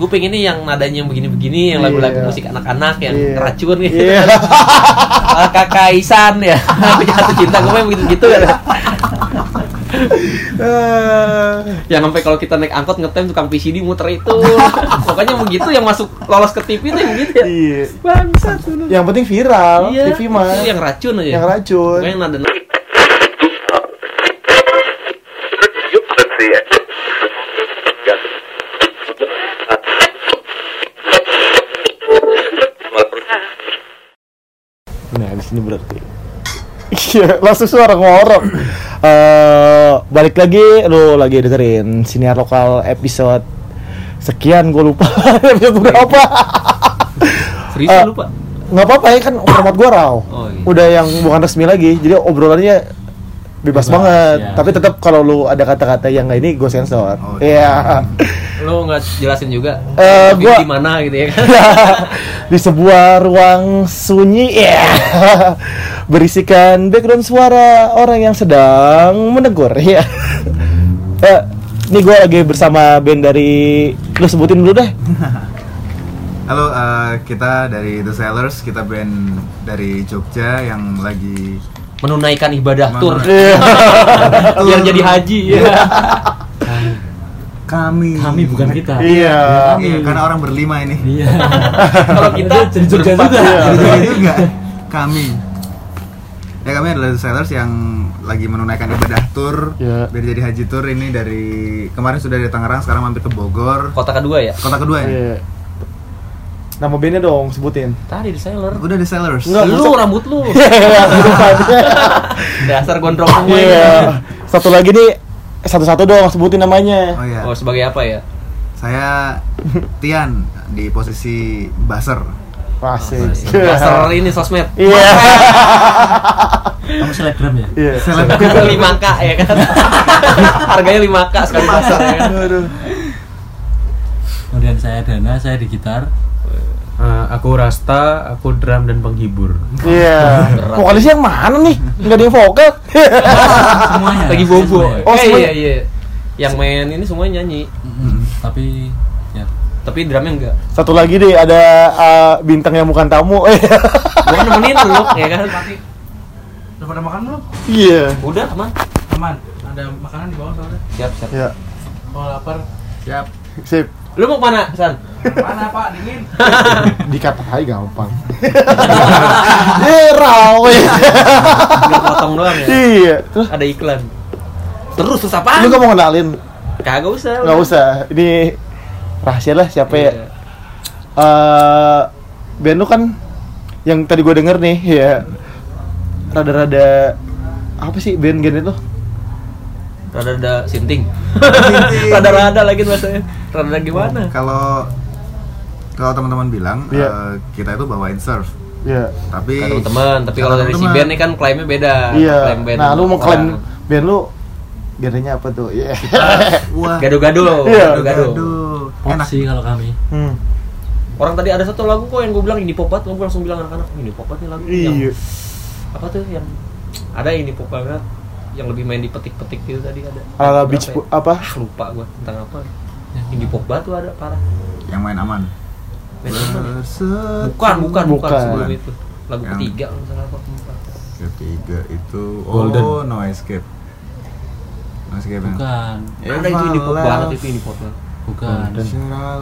gue pengennya yang nadanya yang begini-begini yang lagu-lagu Iya. musik anak-anak yang Iya. racun gitu. Ala kakak Isan ya jatuh cinta gue pengen begitu gitu ya yang sampai kalau kita naik angkot ngetem tukang PCD muter itu pokoknya begitu yang masuk lolos ke TV itu yang begitu ya Iya. bangsat Yang penting viral, iya TV mah. yang racun aja Yang racun. pokoknya yang nada sini berarti. Iya, langsung suara ngorok. Eh, balik lagi lu lagi dengerin siniar lokal episode sekian gue lupa episode berapa. serius Eh, lu pak nggak apa-apa ya kan format gua raw. Oh, iya. Udah yang bukan resmi lagi. Jadi obrolannya bebas, Bebas, banget. ya. Tapi tetap kalau lu ada kata-kata yang nggak ini gue sensor. Oh, Iya. Lu nggak jelasin juga? Eh, Tapi gua- di mana gitu ya kan? Di sebuah ruang sunyi ya. Berisikan background suara orang yang sedang menegur ya. Eh, ini gue lagi bersama band dari lu sebutin dulu deh. Halo, eh, kita dari The Sellers, kita band dari Jogja yang lagi menunaikan ibadah tur Menunaikan- Iya. biar jadi haji ya kami. Kami bukan kita. iya Iya, karena orang berlima ini. Iya. kalau kita Jadi Jogja juga. Iya. Jadi juga kami. Ya kami adalah Sellers yang lagi menunaikan ibadah tur Iya. biar jadi haji tur ini dari kemarin sudah dari Tangerang sekarang mampir ke Bogor kota kedua ya kota kedua ini Iya. nama bandnya dong sebutin tadi di seller udah The Sellers Enggak, lu maksud- rambut lu Iya, dasar gondrong semua ini. Iya. satu lagi nih satu-satu dong sebutin namanya oh ya oh sebagai apa ya saya Tian di posisi baser Masih. dasar ini sosmed Iya. Kamu selebgram ya? Iya. 5k ya kan harganya 5k sekali pasar ya kan Aduh. Kemudian saya Dana, saya di gitar. Eh, aku Rasta, aku drum dan penghibur. Iya. Vokalisnya yang mana nih? Enggak ada yang vokal. Semuanya. lagi bobo Semuanya. Oh, eh, iya iya yang main ini semuanya nyanyi. Tapi ya tapi drumnya enggak Satu lagi deh ada uh, bintang yang bukan tamu. gua nemenin lu ya kan Udah pada makan belum? Iya. udah aman Aman. Ada makanan di bawah soalnya. siap siap Ya. Kalau lapar, siap Sip. Lu mau ke mana san mana Pak? Dingin. Dikat hai gampang. Eh, raw. Potong doang ya Iya. Terus ada iklan terus terus apa lu gak mau kenalin? kagak usah Gak usah. Ini rahasia lah siapa ya. Iya. Eh, band lu kan yang tadi gue denger nih ya rada-rada apa sih band genre itu? Rada-rada sinting rada-rada lagi bahasanya rada gimana kalau kalau teman-teman bilang Iya. eh, kita itu bawain surf Iya. tapi teman-teman tapi kalau dari si band ini kan klaimnya beda Iya. klaim band Nah, lu mau klaim band lu genrenya apa tuh? Iya. wah gado-gado gado-gado Pop enak sih kalau kami. Hmm. orang tadi ada satu lagu kok yang gue bilang ini pop banget gue langsung bilang anak-anak ini pop banget nih lagu yang Iya. apa tuh yang ada ini pop banget yang lebih main di petik-petik gitu tadi ada Ala beach ya? apa? ah lupa gue tentang apa ini pop banget tuh ada parah yang main aman Main? Berseteru. bukan bukan bukan Bukan. sebelum itu lagu Yang- ketiga salah apa keempat ketiga itu Golden. oh no escape no escape Bukan. ada itu ini pop banget itu ini pop banget Bukan. Golden.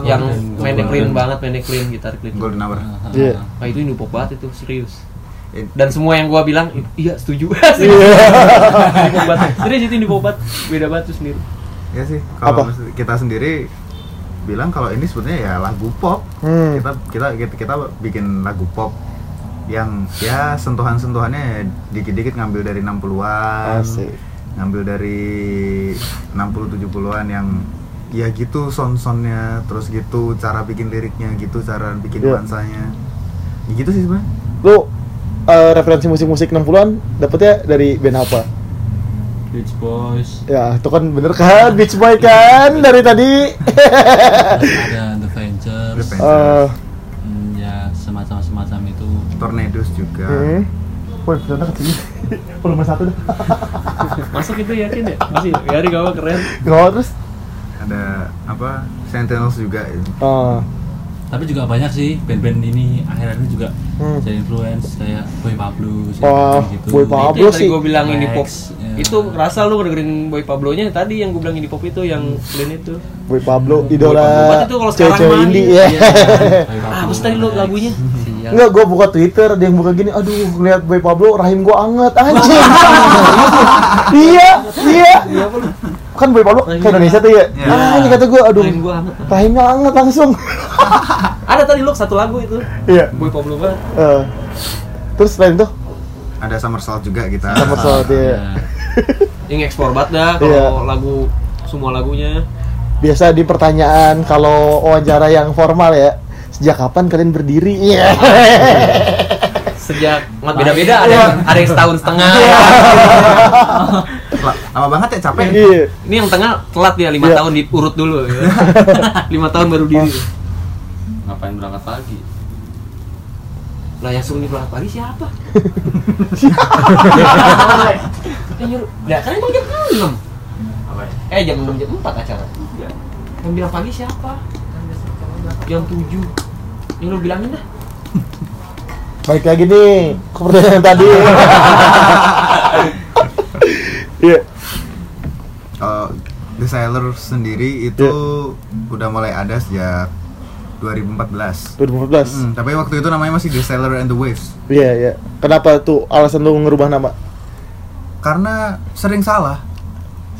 yang Golden, mainnya Golden. clean banget mainnya clean gitar clean golden hour Iya. ah, nah itu ini pop banget itu serius dan semua yang gua bilang iya setuju Iya. Serius itu ini pop banget beda banget tuh sendiri ya sih kalau Apa? kita sendiri bilang kalau ini sebenarnya ya lagu pop Hmm. kita kita kita, kita bikin lagu pop yang ya sentuhan-sentuhannya dikit-dikit ngambil dari 60-an Asik. ngambil dari 60 70-an yang ya gitu sound-soundnya terus gitu cara bikin liriknya gitu cara bikin Iya. nuansanya ya gitu sih sebenarnya Lu eh, referensi musik-musik 60-an dapetnya dari band apa? Beach Boys. Ya, itu kan bener kan Beach Boy kan dari tadi. Ada The Ventures. The Ventures. Eh, Hmm, ya semacam semacam itu. Tornadoes juga hmm. Woi, sana ke sini. Volume satu dah. masuk itu yakin ya masih ya di gawang keren Gak mau terus. ada apa Sentinels juga itu. Oh. Tapi juga banyak sih band-band ini akhir-akhir ini juga Hmm. jadi influence kayak Boy Pablo sih, Wah, gitu. Boy Itu Pablo tadi sih. gue bilang ini pop. Ya. Itu kerasa lu dengerin Boy Pablo-nya tadi yang gue bilang ini pop itu yang band itu. Boy Pablo, Pablo idola banget itu kalau sekarang cewek-cewek mah, indie iya. ya. Pablo, Ah, apa sih tadi lu lagunya? Enggak, gue buka Twitter, ada yang buka gini, aduh, ngeliat Boy Pablo, rahim gue anget, anjing. iya, iya. Kan Boy Pablo ke Indonesia tuh ya. Iya. Ah, ini kata gue, aduh, Rahim gua anget. rahimnya anget langsung. Ada tadi lu satu lagu itu. Iya. Boy Pablo banget. Eh, terus selain itu, Ada Somersault juga kita. sama soal dia. Ya. Yang ekspor banget dah Iya. kalau lagu semua lagunya. Biasa di pertanyaan kalau wawancara yang formal ya, sejak kapan kalian berdiri? Iya. Sejak beda-beda ada yang, ada yang setahun setengah. La- Lama banget ya capek. Iya. Ini yang tengah telat ya lima Iya. tahun diurut dulu. Ya. lima tahun baru diri. Ngapain berangkat pagi? Lah yang suruh nih berangkat pagi siapa? yang nyuruh. Lah kan emang jam 6. Apa ya? Eh jam 6 jam 4 acara. Yang bilang pagi siapa? Jam 7. Yang lu bilangin dah. Baik lagi nih ke pertanyaan tadi. Iya. Eh, The Sailor sendiri itu udah mulai ada sejak 2014. 2014. Hmm, tapi waktu itu namanya masih The Sailor and the Waves. Iya, iya. Kenapa tuh alasan lu ngerubah nama? Karena sering salah.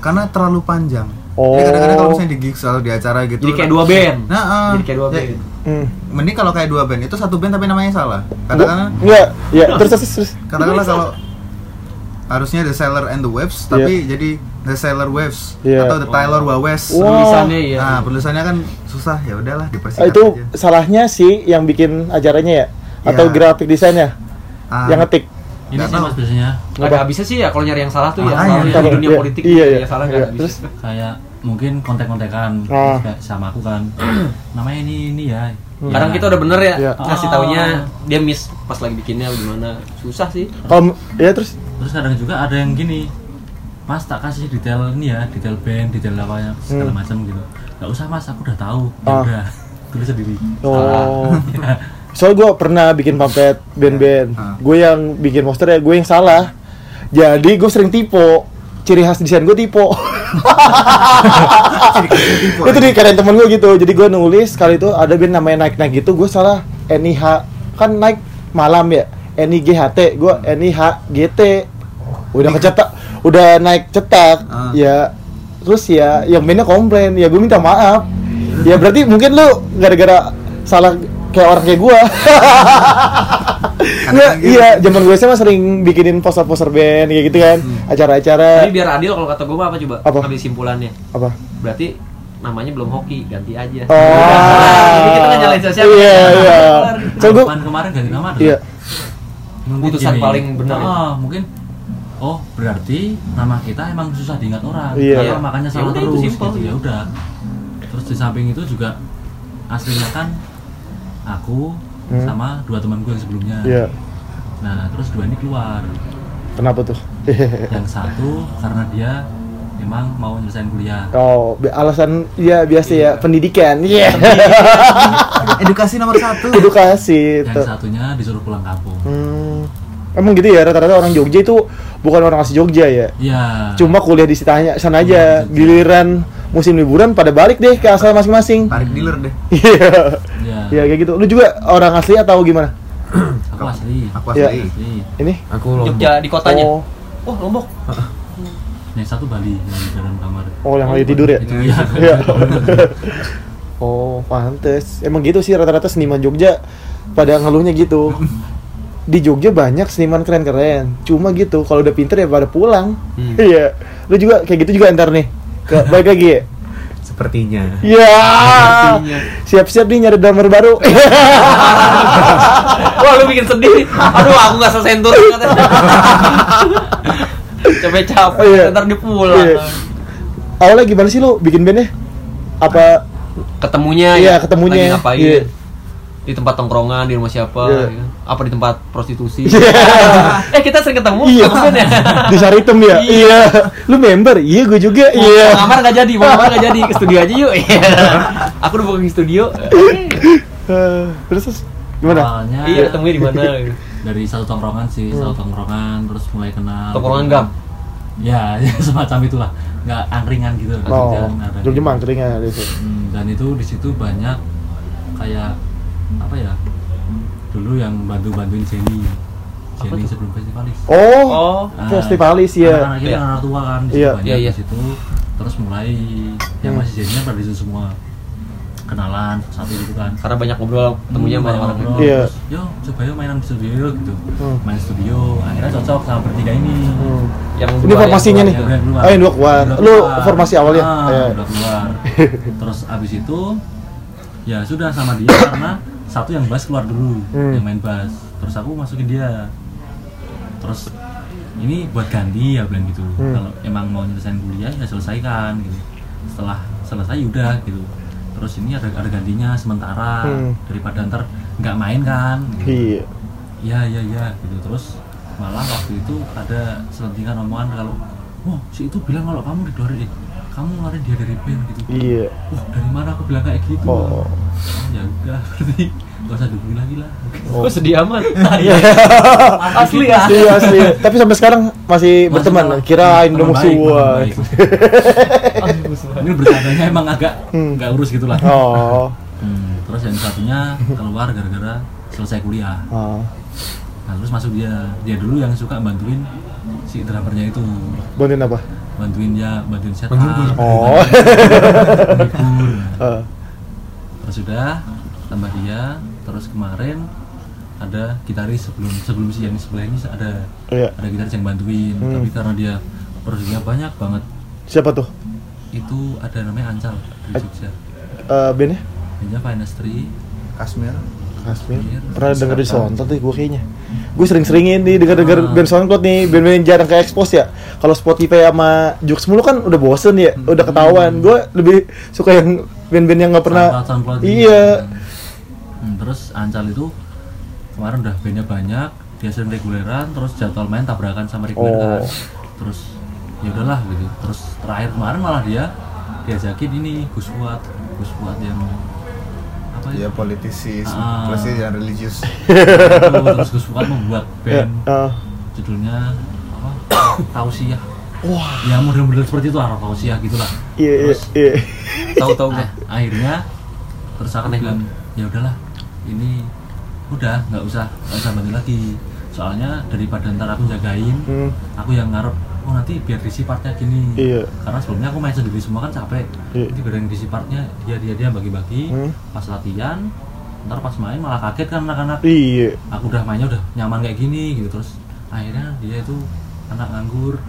Karena terlalu panjang. Oh. Jadi kadang-kadang kalau misalnya di gigs atau di acara gitu. Jadi kayak dua band. Nah, eh, Jadi kayak dua ya, band. Hmm. Mending kalau kayak dua band itu satu band tapi namanya salah. Katakanlah Enggak, ya terus terus terus. katakanlah kalau harusnya The Sailor and the Waves tapi jadi The Sailor Waves Iya. atau The Tyler Waves. Wah. Tulisannya ya. Nah, penulisannya kan susah ya udahlah Ah, dipersingkat itu aja. salahnya sih yang bikin acaranya ya atau Iya. grafik desainnya Ah, yang ngetik. Ini sih mas biasanya Nggak bisa sih ya kalau nyari yang salah tuh ya Makanya. selalu yang di Kalau- dunia iya, politik iya, iya. yang salah Iya, nggak bisa. terus? kayak mungkin kontek-kontekan Ah. Sama aku kan namanya ini ini ya Kadang kita udah bener ya Iya. ngasih Oh. taunya dia miss pas lagi bikinnya gimana susah sih. Kalau ya terus terus kadang juga ada yang gini mas tak kasih detail ini ya detail band detail apa segala Hmm. macam gitu nggak usah mas aku udah tahu ya Ah. udah tulis sendiri oh. Ya. Soalnya gue pernah bikin pamflet band-band. Ah. Gue yang bikin poster ya, gue yang salah. Jadi gue sering tipe. Ciri khas desain gue tipe. tipe itu di kalian temen gue gitu. Jadi gue nulis kali itu ada band namanya naik naik gitu. Gue salah. NIH kan naik malam ya. NIGHT. Gue NIHGT. Udah kecetak. Udah naik cetak. Ah. Ya. Terus ya, yang bandnya komplain. Ya gue minta maaf. Ya berarti mungkin lu gara-gara salah kayak orang kayak gua. Nggak, gitu. iya, zaman gue SMA sering bikinin poster-poster band kayak gitu kan, acara-acara. Tapi biar adil kalau kata gue apa coba? Apa? Ambil simpulannya. Apa? Berarti namanya belum hoki, ganti aja. Oh. Jadi kita nggak nyalain siapa-siapa. Iya, iya. Gue, Kapan kemarin ganti nama iya, Putusan paling benar. Ah, mungkin oh berarti nama kita emang susah diingat orang Iya. Makanya salah Ya itu terus simpel. gitu ya udah terus di samping itu juga aslinya kan aku Hmm. sama dua teman gue yang sebelumnya iya. nah terus dua ini keluar Kenapa tuh? yang satu karena dia emang mau nyelesain kuliah Oh, alasan ya biasa ya pendidikan. Iya. edukasi nomor satu Edukasi yang itu. satunya disuruh pulang kampung Hmm. Emang gitu ya rata-rata orang Jogja itu bukan orang asli Jogja ya. Iya Cuma kuliah di sitanya sana aja. Di Jogja. Giliran musim liburan pada balik deh ke asal masing-masing. tarik dealer deh Iya. Iya. Ya kayak gitu. Lu juga orang asli atau gimana? aku asli aku Iya. asli asli Ini? Aku lombok. Jogja di kotanya. Oh, Oh, Lombok. yang satu Bali yang di dalam kamar oh yang lagi tidur ya? iya Iya. oh, pantes. Emang gitu sih rata-rata seniman Jogja pada ngeluhnya gitu. Di Jogja banyak seniman keren-keren. Cuma gitu, kalau udah pinter ya pada pulang. Hmm. Iya. Lu juga kayak gitu juga ntar nih. Ke, balik lagi ya? Sepertinya. Iya. Siap-siap nih nyari drummer baru. Wah, lu bikin sedih. Aduh, aku nggak selesai tur katanya. Capek-capek, Iya. ntar dia pulang. Iya. Awalnya gimana sih lu bikin bandnya? Apa Ketemunya Iya, ya, ketemunya. lagi ngapain. Iya. Di tempat tongkrongan di rumah siapa Iya. ya kan? apa di tempat prostitusi Iya. eh kita sering ketemu Iya. ya Di Saritem ya? Iya. Iya. Lu member? Iya, gue juga. Iya. ngamar nggak jadi mau ngamar nggak jadi ke studio aja yuk Iya. aku udah booking studio Eh, Terus gimana? Awalnya iya ketemunya di mana gitu. dari satu tongkrongan sih, Hmm. satu tongkrongan terus mulai kenal. tongkrongan gam Ya, semacam itulah. Nggak angkringan gitu. nggak Oh, dulu gitu. mangkringnya di situ. Hmm, dan itu di situ banyak kayak apa ya? Dulu yang bantu-bantuin Jenny. Jenny sebelum festivalis. Oh, oh Ah, festivalis ya. Anak-anak kita Iya. anak tua kan, di Iya. situ banyak Iya, iya. di situ. Terus mulai yang Hmm. masih Jenny pada di situ semua kenalan satu gitu kan. karena banyak ngobrol ketemunya sama banyak orang ngobrol, Iya. terus, yo coba yuk mainan di studio yuk," gitu Hmm. main studio akhirnya cocok sama bertiga ini Hmm. yang Ini dua formasinya yang nih. dua. Keluar. Oh, yang dua keluar. Udah Lu keluar. formasi awalnya? Ah, Iya. udah keluar terus abis itu ya sudah sama dia karena satu yang bass keluar dulu Hmm. yang main bass terus aku masukin dia terus ini buat ganti ya bilang gitu Hmm. kalau emang mau nyelesain kuliah ya selesaikan gitu setelah selesai udah gitu terus ini ada ada gantinya sementara Hmm. daripada ntar nggak main kan gitu. Iya. Iya iya iya gitu terus malah waktu itu ada selentingan omongan kalau wah si itu bilang kalau kamu dikeluarin kamu ngeluarin dia dari band gitu Iya. wah dari mana aku bilang kayak gitu Oh. Oh, ya udah berarti gak usah dihubungi lagi lah Oh. Kok sedih amat Iya. asli ya Iya asli. Tapi sampai sekarang masih berteman. malah- Kirain udah musuhan. ini bercandanya emang agak Hmm. nggak urus gitu lah Oh. Hmm, terus yang satunya keluar gara-gara selesai kuliah Oh. nah terus masuk dia dia dulu yang suka bantuin si drummernya itu Bantuin apa? Bantuin dia bantuin setup Oh. menghibur. Eh, terus sudah tambah dia terus kemarin ada gitaris sebelum sebelum si yang sebelah ini ada Iya. ada gitaris yang bantuin Hmm. tapi karena dia produksinya banyak banget Siapa tuh? itu ada namanya Ancal di An- Jogja Eh, bandnya? bandnya Finestry Kasmir Kasmir. Iya. Pernah denger di Soundcloud tuh gue kayaknya. Gue sering-seringin nih denger-denger Ah. band Soundcloud nih, band-band yang jarang ke expose ya. Kalau Spotify sama Jux mulu kan udah bosen ya, udah ketahuan. Gue lebih suka yang band-band yang nggak pernah. SoundCloud, SoundCloud. Iya. Hmm, terus Ancal itu kemarin udah bandnya banyak dia sering reguleran terus jadwal main tabrakan sama reguler kan. Oh. terus ya udahlah gitu terus terakhir kemarin malah dia diajakin ini Gus Fuad Gus Fuad yang apa ya ya politisi Ah. politisi yang religius. Terus Gus Fuad membuat Ya, band eh, judulnya apa? Tausiah. Wah, ya model-model seperti itu arah Tausiah gitulah iya, iya, Terus- iya. tahu-tahu Ah, akhirnya terus aku bilang ya udahlah ini udah nggak usah nggak usah bantu lagi. Soalnya daripada ntar aku jagain Hmm, aku yang ngarep oh nanti biar diisi partnya gini Iya. karena sebelumnya aku main sendiri semua kan capek Iya. nanti yang diisi partnya dia dia dia bagi-bagi Hmm. pas latihan ntar pas main malah kaget kan anak-anak iya. aku udah mainnya udah nyaman kayak gini gitu terus akhirnya dia itu anak nganggur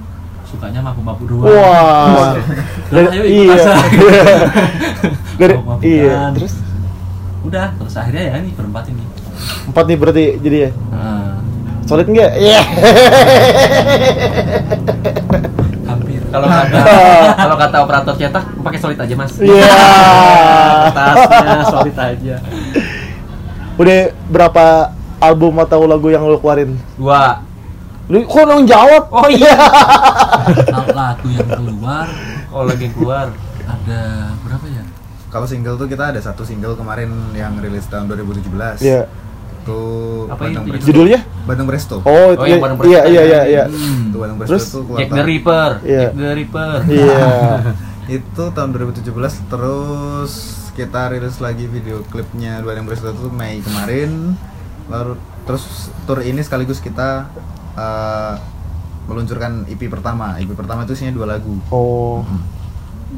sukanya mabuk-mabuk doang Wah. Udah, ayo ikut iya. Dari, Mabuk-mabukan. iya. Terus udah terus akhirnya ya ini berempat ini empat nih berarti jadi ya. nah, Solid enggak? Iya. hampir kalau kata kalau kata operator cetak pakai solid aja mas Iya. tasnya solid aja Udah berapa album atau lagu yang lu keluarin? dua Lu kok nong jawab? oh iya Lagu- lagu yang keluar oh lagi keluar ada berapa ya kalau single tuh kita ada satu single kemarin yang rilis tahun 2017 Iya. Itu Apa Bandung itu? Presto Judulnya? Bandung Presto Oh, Oh, iya, yang iya, Presto iya, tadi. iya, iya. hmm. itu Bandung Presto Terus? tuh keluar Jack the Ripper Iya. Jack the Ripper Iya. itu tahun 2017 terus kita rilis lagi video klipnya Bandung Presto itu Mei kemarin lalu terus tour ini sekaligus kita eh, meluncurkan EP pertama EP pertama itu isinya dua lagu Oh.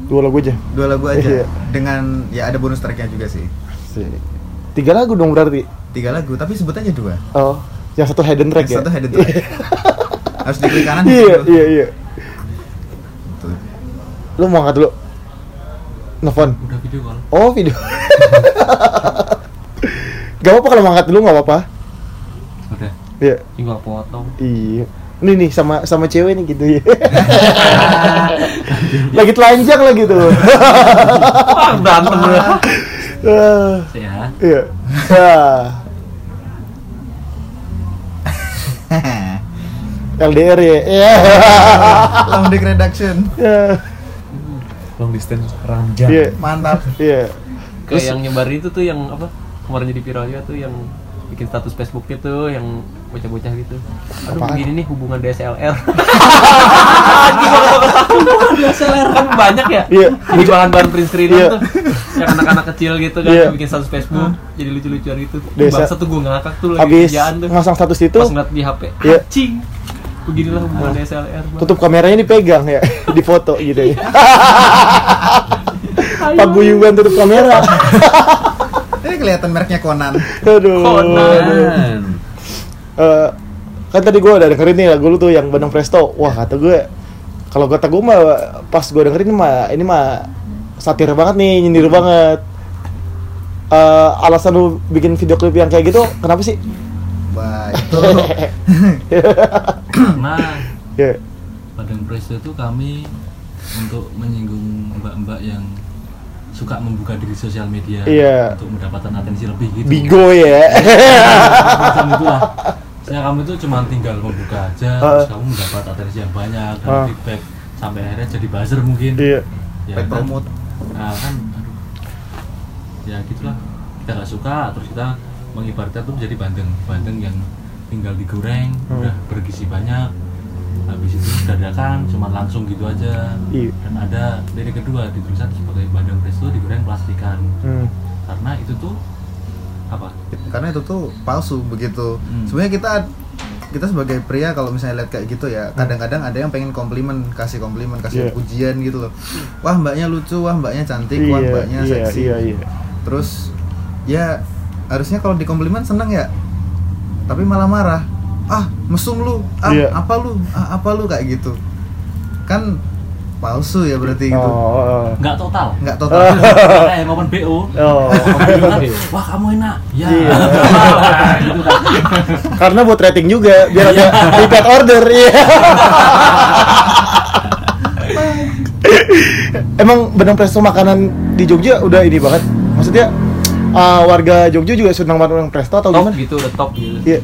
Dua lagu aja. dua lagu aja Iya. dengan ya ada bonus tracknya juga sih Sih. Tiga lagu dong berarti. Tiga lagu tapi sebut aja dua Oh, yang satu hidden track ya? satu hidden track harus diklik kanan Iya, gitu. iya, iya. Tuh. Lu mau angkat dulu? Nelfon. udah video call Oh, video. gak apa-apa kalau mau angkat dulu gak apa-apa. udah Iya. tinggal potong Iya. Ini nih sama sama cewek nih gitu ya. Lagi telanjang lagi tuh. wah berantem ya Eh, ya Iya. LDR ya. Iya. Long Dick Reduction. Iya. long distance ranjang Iya. Mantap. Iya. Kayak yang nyebarin itu tuh yang apa? Kemarin jadi viral juga tuh yang bikin status Facebooknya tuh yang bocah-bocah gitu. Aduh Apaan? begini nih hubungan DSLR. hubungan DSLR kan banyak ya. Iya. Jadi bahan-bahan print screen Iya. tuh. Yang anak-anak kecil gitu kan Iya. bikin status Facebook jadi lucu-lucuan gitu. Bangsa tuh gue ngakak tuh lagi kerjaan tuh. ngasang status itu, Pas ngeliat di HP. Iya. Anjing. Beginilah hubungan DSLR. Bang. tutup kameranya dipegang ya, di foto gitu ya. Paguyuban tutup kamera. Ini kelihatan mereknya Conan. Aduh. Conan. aduh. Eh, kan tadi gue udah dengerin nih lagu lu tuh yang Bandung Presto. Wah kata gue, kalau kata gue mah pas gue dengerin mah ini mah satir banget nih, nyindir banget. Eh, alasan lu bikin video klip yang kayak gitu, kenapa sih? Wah, itu karena Ya, Padang Presto itu kami untuk menyinggung mbak-mbak yang suka membuka diri sosial media Iya. untuk mendapatkan atensi lebih gitu. bigo ya. Macam itulah. Saya kamu itu cuma tinggal membuka aja, Ah. terus kamu mendapat atensi yang banyak dan Ah. feedback sampai akhirnya jadi buzzer mungkin. Iya. Ya, kan? promote. Nah, kan, aduh. Ya gitulah. Kita nggak suka, terus kita mengibaratkan tuh jadi bandeng, bandeng yang tinggal digoreng, Hmm. udah bergizi banyak. Habis itu dadakan, cuma langsung gitu aja. Iya. Dan ada lirik kedua ditulisan sebagai bandeng presto digoreng plastikan. Hmm. Karena itu tuh apa? karena itu tuh palsu begitu. Hmm. Sebenarnya kita kita sebagai pria kalau misalnya lihat kayak gitu ya, kadang-kadang ada yang pengen komplimen, kasih komplimen, kasih Iya. pujian gitu loh. Wah, mbaknya lucu, wah mbaknya cantik, wah Iya, mbaknya iya, seksi. iya, iya. Terus ya harusnya kalau dikomplimen seneng ya. Tapi malah marah. Ah, mesum lu. Ah, Iya. apa lu? Ah, apa lu kayak gitu. Kan palsu ya berarti gitu. Oh, oh, Nggak total. Nggak total. Kayak ngomong BO. oh. Wah kamu enak. Ya. Iya. gitu kan. Karena buat rating juga, biar ada repeat order. Iya. Emang benang presto makanan di Jogja udah ini banget. Maksudnya uh, warga Jogja juga senang banget benang presto atau top gimana? gitu udah top gitu. Iya.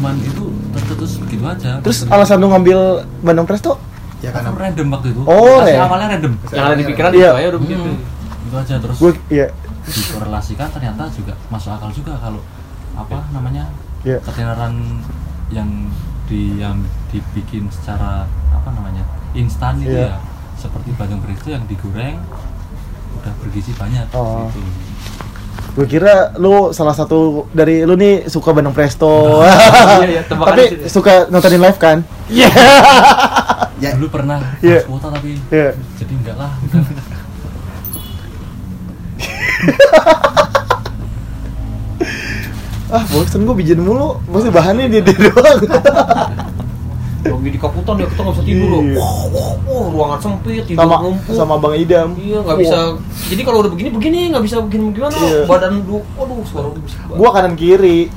Cuman itu tertutus begitu aja. Terus alasan lu ngambil benang presto? Ya karena karena random waktu itu. Oh, Masih ya. awalnya random. Yang ada di pikiran Iya. itu aja udah begitu. Hmm, Itu aja terus Gue iya. dikorelasikan ternyata juga masuk akal juga kalau apa namanya Iya. ketenaran yang di yang dibikin secara apa namanya instan itu Iya. ya seperti bandeng presto yang digoreng udah bergizi banyak Oh. gitu. Gue kira lu salah satu dari lu nih suka benang presto. Iya, iya, tebakan Tapi suka nontonin live kan? Iya. ya Dulu pernah Iya. pas kuota tapi Iya. jadi enggak lah. Ah, bosen gue bikin mulu. Maksudnya bahannya dia, dia doang. Lagi di kaputan ya kita nggak bisa tidur loh. Iya. Wah, wah, wah, ruangan sempit, tidur sama ngumpul. sama Bang Idam. Iya nggak bisa. Jadi kalau udah begini begini nggak bisa begini gimana? Iya. Badan lu, waduh suara lu banget. Gua kanan kiri.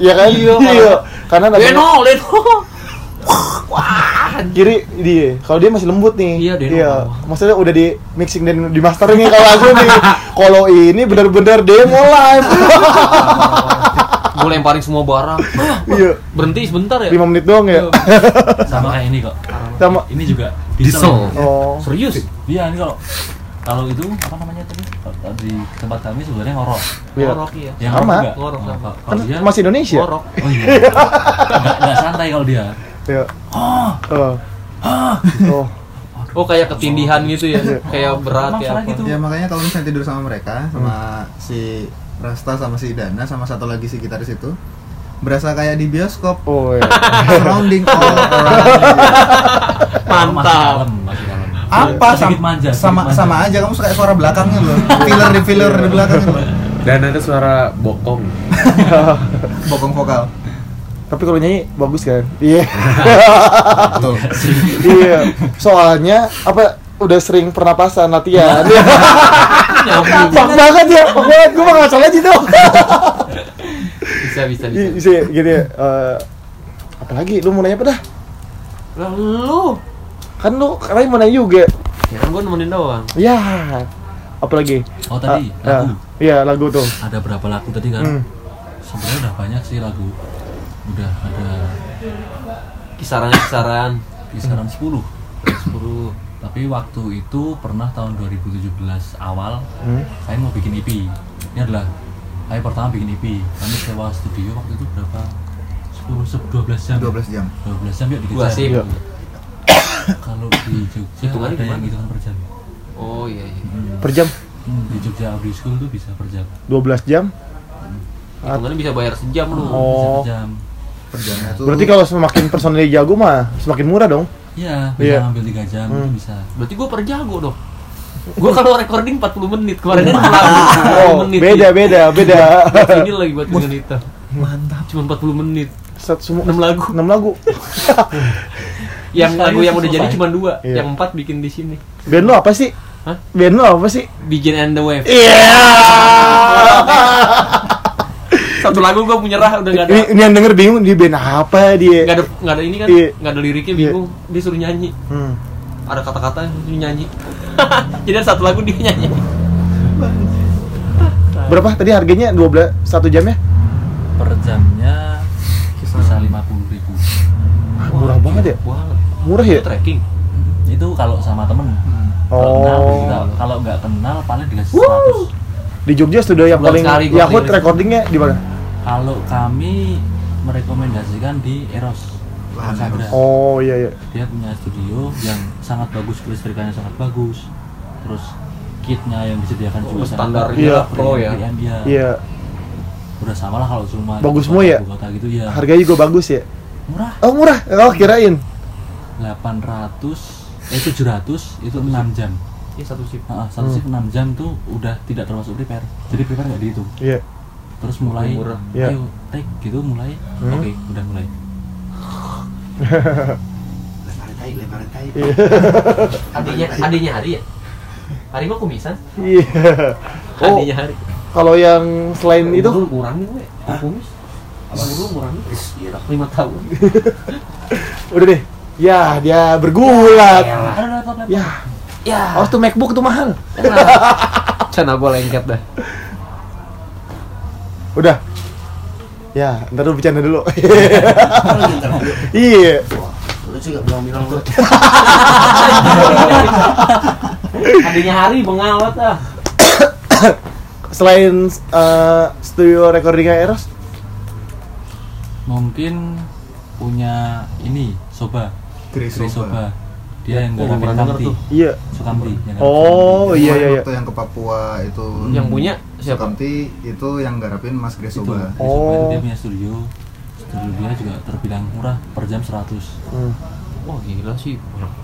Iya kan? Iya, iya. Kanan ada Leno, Leno. Wah, kiri dia. Kalau dia masih lembut nih. Iya, Deno. Iya. Maksudnya udah di mixing dan di mastering nih kalau aku nih. Kalau ini benar-benar demo live. gue lemparin semua barang. Iya. Berhenti sebentar ya. 5 menit doang ya. sama kayak ini kok Sama ini juga Diesel. Oh. Serius? Iya ini kalau kalau itu apa namanya tadi di tempat kami sebenarnya ngorok Iya. Ngorok iya. yang Sama. ngorok sama. kalau- Kan dia masih Indonesia. Ngorok. oh iya nggak, nggak santai kalau dia Iya. Oh. Oh. Oh kayak ketindihan gitu ya. Iya. kayak berat ya. gitu. ya makanya kalau misalnya tidur sama mereka sama si Rasta sama si Dana sama satu lagi si gitaris itu berasa kayak di bioskop Oh ya. surrounding all around Kalau masih Mantap. kalem masih kalem apa sedikit sama manja sedikit sama manja. sama aja kamu suka suara belakangnya loh filler di filler di belakangnya loh Dan ada suara bokong. bokong vokal Tapi kalau nyanyi bagus kan? Iya. betul iya. Soalnya apa udah sering pernapasan latihan. Pak banget ya. Pak banget gue mah ngasal aja tuh. Bisa bisa bisa. Bisa gini ya. eh, apalagi lu mau nanya apa dah? Lah lu. Kan lu katanya mau nanya juga. Ya kan gue nemenin doang. Ya. apalagi Oh, tadi, Ah, lagu. ah, iya lagu tuh ada berapa lagu tadi kan Hmm. sebenarnya udah banyak sih lagu udah ada Kisarannya kisaran kisaran 10 10 tapi waktu itu pernah tahun 2017 awal Hmm. saya mau bikin EP ini adalah saya pertama bikin EP kami sewa studio waktu itu berapa? 10 se- 12 jam. 12 jam. 12 jam yuk dikejar sip Iya. kalau di Jogja Hitungannya ada yang gimana? hitungan per jam. Oh iya iya. Hmm. per jam? Hmm, di Jogja Audio School tuh bisa per jam. 12 jam? Hitungannya bisa bayar sejam lu bisa Oh. per jam. Per jamnya tuh berarti kalau semakin personil jago mah semakin murah dong iya Iya. bisa ngambil 3 jam itu Hmm. bisa. Berarti gue per jago dong. Gue kalau recording 40 menit Kemarin kan oh 40 menit beda beda beda. Ini lagi buat dengan itu. Mantap. Cuma 40 menit. Satu semua. 6 lagu. 6 lagu. Yang lagu yang udah jadi cuma dua Iya. Yang empat bikin di sini. Band lo apa sih? Hah? band lo apa sih? Begin and the Wave iya Satu lagu gue menyerah udah gak ada ini, ini yang denger bingung di band apa dia? Gak ada, nggak ada ini kan Iya. Gak ada liriknya Iya. bingung. Dia suruh nyanyi. Hmm. Ada kata-kata dia nyanyi. Jadi ada satu lagu dia nyanyi. Berapa? Tadi harganya 12 satu jamnya per jamnya bisa 50 ribu. Murah banget ya? Banget murah ya? Itu tracking. Itu kalau sama temen. Kalau Oh. kalau nggak kenal paling dikasih 100 di Jogja studio yang paling keliling. recordingnya di mana? Kalau kami merekomendasikan di Eros. Oh iya iya. Dia punya studio yang sangat bagus kelistrikannya sangat bagus. Terus kitnya yang disediakan juga Oh, standarnya bagus. Iya. pro ya. Iya. iya. Udah sama lah kalau cuma Bagus semua ya? kota gitu ya harganya juga bagus ya? Murah. Oh murah? Oh kirain. 800 eh 700 itu 6 jam Iya satu sip Ah, satu Hmm. shift 6 jam tuh udah tidak termasuk repair. Jadi repair nggak dihitung. Iya. Terus mulai murah. Iya. ayo take gitu mulai. Hmm. oke udah mulai. Iya. Adiknya, adiknya hari ya? Hari mah kumisan. Iya. Oh Adiknya hari. Kalau yang selain itu? kurangin gue Kumis. Abang dulu kurangin Lima tahun. Udah deh. Ya dia bergulat. Ada laptop laptop ya Ya. Oh tuh MacBook tuh mahal. Cana gue lengket dah. Udah. Ya ntar lu bercanda dulu. Iya. Lu sih gak bilang-bilang lu. Adiknya hari pengawat ah selain eh, studio recordingnya Eros? Mungkin punya ini Soba. Chris Soba. Soba dia yang Oh, garapin pernah denger Kamti tuh. iya. Sukamti oh iya iya iya. waktu yang ke Papua itu? Yang punya siapa? Sukamti itu yang garapin Mas Chris itu, Soba itu Oh. dia punya studio. Studio dia juga terbilang murah per jam 100 Hmm. Wah gila sih.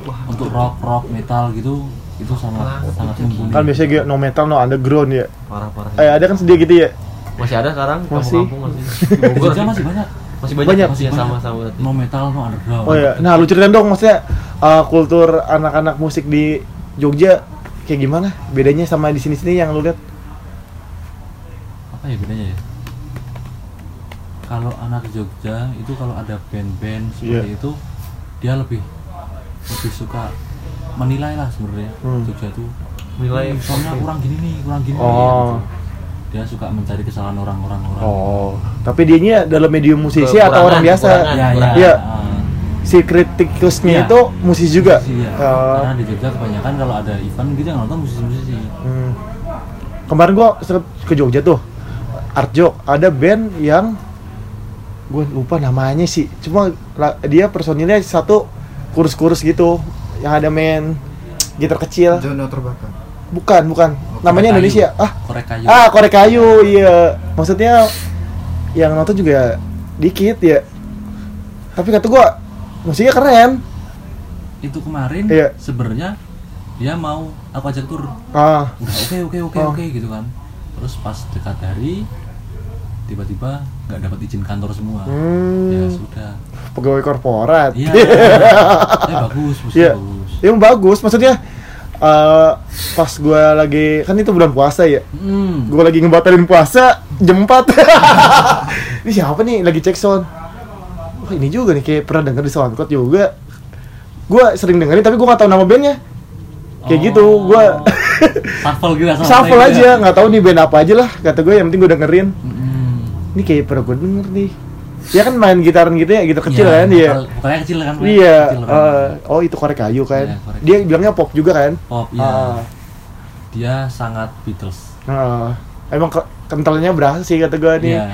Wah. Untuk rock rock metal gitu itu sangat sangat mumpuni. Kan biasanya gitu no metal no underground ya. Parah-parah eh ada kan sedih gitu ya? Masih ada sekarang? Masih. kampung-kampung masih? Di Bogor masih banyak Masih banyak, Banyak. Masih sama banyak. sama berarti. no metal no underground oh ya nah lu ceritain dong maksudnya eh, kultur anak-anak musik di Jogja kayak gimana bedanya sama di sini-sini yang lu lihat apa ya bedanya ya kalau anak Jogja itu kalau ada band-band seperti Iya. itu dia lebih lebih suka menilai lah sebenarnya Hmm. Jogja tuh Nilai "Hmm, soalnya kurang gini nih kurang gini nih," Oh. gitu. Dia suka mencari kesalahan orang-orang orang oh tapi dianya dalam medium musisi Kekurangan, atau orang biasa kekurangan. ya ya Iya. ah. si kritikusnya Iya. itu musisi juga Musisi, ya. Oh. karena di Jogja kebanyakan kalau ada event gitu yang nonton musisi-musisi Hmm. Kemarin gua ke Jogja tuh. Artjok ada band yang gue lupa namanya sih. Cuma dia personilnya satu kurus-kurus gitu yang ada main gitar kecil. Jono terbakar Bukan, bukan. Namanya Korek Indonesia. kayu. Ah, korek kayu ah korek kayu. Iya. Maksudnya yang nonton juga dikit ya. Tapi kata gua musiknya keren. itu kemarin Iya. sebenarnya dia mau aku ajak tur Ah, oke oke oke Oh. oke gitu kan terus pas dekat hari tiba-tiba nggak dapat izin kantor semua Hmm. ya sudah pegawai korporat. iya eh bagus musiknya Iya. bagus Yang bagus, maksudnya eh, pas gue lagi kan itu bulan puasa ya, hmm. gue lagi ngebatalin puasa jam 4 Ini siapa nih lagi cek sound? Wah ini juga nih kayak pernah denger di SoundCloud juga. Gue sering dengerin tapi gue gak tahu nama bandnya. kayak gitu gue Shuffle gitu asal shuffle gitu aja ya. nggak tahu nih band apa aja lah kata gue yang penting gue dengerin Mm. ini kayak pernah gue denger nih ya kan main gitaran gitu ya gitu kecil Iya, kan dia vokal- Vokalnya kecil kan. Iya Kecil kan. eh, oh itu korek kayu kan Iya, korek dia bilangnya pop juga kan Pop, iya. Ah, Dia sangat Beatles. ah. emang ke- kentalnya berasa sih kata gue nih Iya.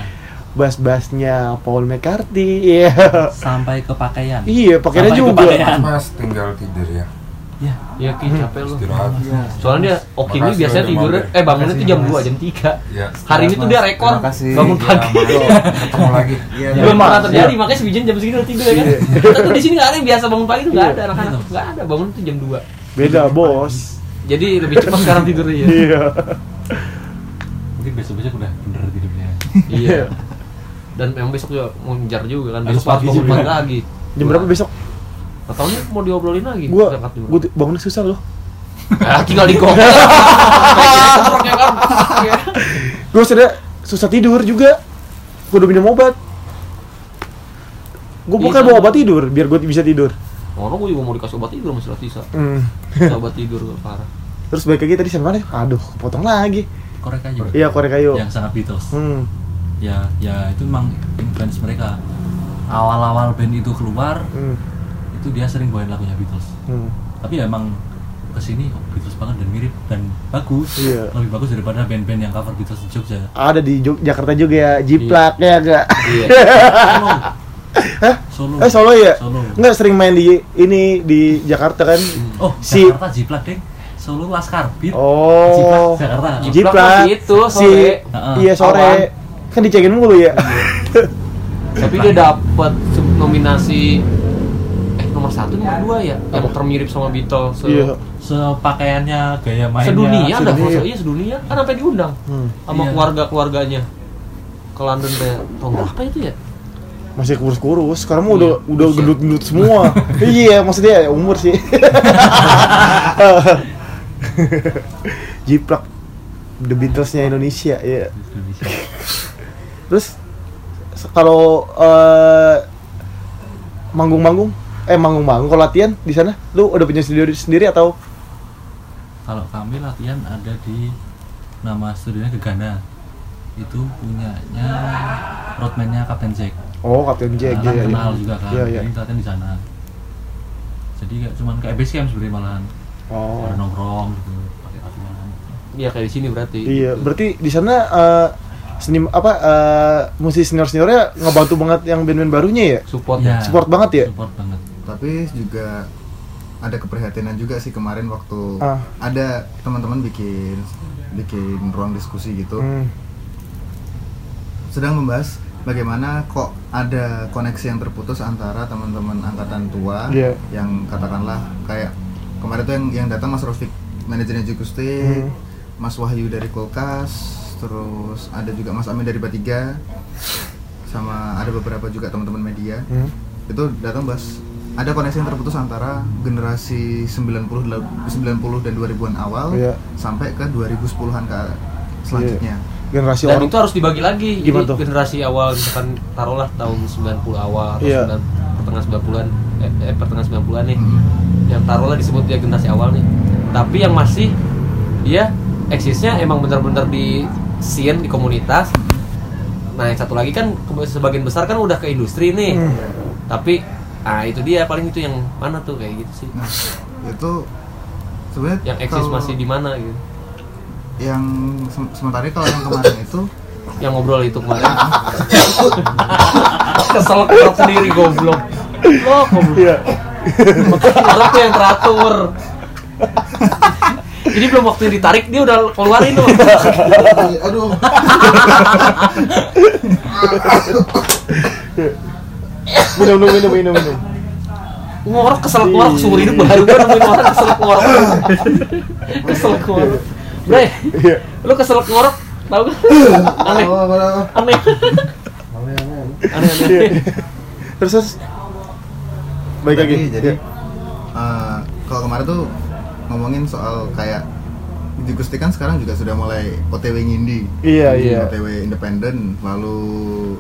bass-bassnya Paul McCartney iya Sampai ke pakaian. iya Sampai ke juga pakaian. Mas tinggal tidur ya. Ya. ya ki capek lu Istirahat. soalnya dia oke ini biasanya mampir. eh bangunnya tuh jam Mas. 2 jam 3 Ya. hari ini tuh dia rekor bangun pagi. Ketemu lagi. Iya, belum pernah terjadi ya. makanya si jam segini udah tidur ya kan Iya. kita tuh di sini nggak ada yang biasa bangun pagi tuh nggak Iya. ada anak-anak nggak ada bangun tuh jam 2 beda bos jadi lebih cepat sekarang tidurnya ya iya Mungkin besok-besok udah bener tidurnya. iya dan memang besok juga mau ngejar juga kan besok harus bangun pagi lagi jam berapa besok Nih mau diobrolin lagi gua gua bangunnya susah loh Ah, tinggal di gong kan Iya. gua sudah susah tidur juga gua udah minum obat gua Iya, bukan sama. bawa obat tidur biar gua bisa tidur Orang gue juga mau dikasih obat tidur masih Latisa hmm. Obat tidur parah terus balik lagi tadi sampai mana aduh kepotong lagi Korek kayu. iya korek kayu Yang sangat Beatles. hmm. Ya, ya itu memang influence mereka. Awal-awal band itu keluar, Hmm. Itu dia sering bawain lagunya Beatles. Hmm. Tapi ya emang ke sini oh, Beatles banget dan mirip dan bagus. Iya. Lebih bagus daripada band-band yang cover Beatles di Jogja. ada di Jog- Jakarta juga ya Jiplak ya enggak Iya Hah? Solo. eh Solo ya Solo. enggak sering main di ini di Jakarta kan Oh, Si- Jakarta Jiplak deng. Solo Laskar Beat. oh Jiplak Jakarta. Jiplak Jiplak itu, si sore. Heeh. iya sore Awan. kan dicengin mulu ya Tapi dia dapat nominasi satu nomor dua ya Yang termirip sama Beatles se- iya Sepakaiannya, gaya mainnya. Sedunia dah sedunia. masa iya sedunia Kan sampai diundang Hmm. Sama Iya. keluarga-keluarganya Ke London kayak Tahun berapa itu ya? masih kurus-kurus sekarang mah udah Iya, udah buset. gendut-gendut semua iya maksudnya umur sih Jiplak The Beatlesnya Indonesia ya Indonesia. terus kalau eh, manggung-manggung eh manggung-manggung kalau latihan di sana lu udah punya sendiri sendiri atau Kalau kami latihan ada di nama studionya Gegana. Itu punyanya roadman-nya Kapten Jack. oh Kapten Jack Nah, kan iya, iya. kenal juga kan. Iya, iya. Jadi latihan di sana. Jadi kayak cuman kayak base camp sebenarnya malahan. oh Ada nongkrong gitu, pakai latihan. Iya kayak di sini berarti iya berarti di sana eh, seni apa eh, musisi senior seniornya ngebantu banget yang band-band barunya ya Support Iya. ya support banget ya Support banget. Tapi juga ada keprihatinan juga sih kemarin waktu Ah. ada teman-teman bikin bikin ruang diskusi gitu Hmm. sedang membahas bagaimana kok ada koneksi yang terputus antara teman-teman angkatan tua Iya. yang katakanlah kayak kemarin tuh yang yang datang Mas Rofik manajernya Jukustik, Hmm. Mas Wahyu dari Kulkas, terus ada juga Mas Amin dari Batiga, sama ada beberapa juga teman-teman media Hmm. itu datang bahas ada koneksi yang terputus antara generasi 90 del- 90 dan 2000-an awal Iya. sampai ke 2010-an ke selanjutnya. generasi Dan orang itu harus dibagi lagi. Gimana Jadi tuh? generasi awal misalkan taruhlah tahun 90 awal atau Iya. 9 pertengahan 90-an eh, eh pertengahan 90-an nih. Hmm. Yang taruhlah disebut dia generasi awal nih. Tapi yang masih dia eksisnya emang bener-bener di scene di komunitas. Nah, yang satu lagi kan sebagian besar kan udah ke industri nih. Hmm. Tapi ah itu dia paling itu yang mana tuh kayak gitu sih. Nah, itu sebenarnya Yang eksis masih di mana gitu. yang sem- sementara kalau yang kemarin itu Yang ngobrol itu kemarin. Kesel kerap sendiri goblok. Lo goblok. iya Orang tuh yang teratur. Jadi belum waktu ditarik dia udah keluarin tuh. aduh minum minum minum minum minum Ngorok kesel ngorok seumur hidup baru gue nemuin orang kesel ngorok. kesel ngorok. Bre, iya lu kesel ngorok tau gak? Aneh. Aneh. Aneh Iya. aneh. terus terus baik lagi jadi, Iya. eh, kalau kemarin tuh ngomongin soal kayak Gusti kan sekarang juga sudah mulai OTW ngindi Iya, iya. OTW independen lalu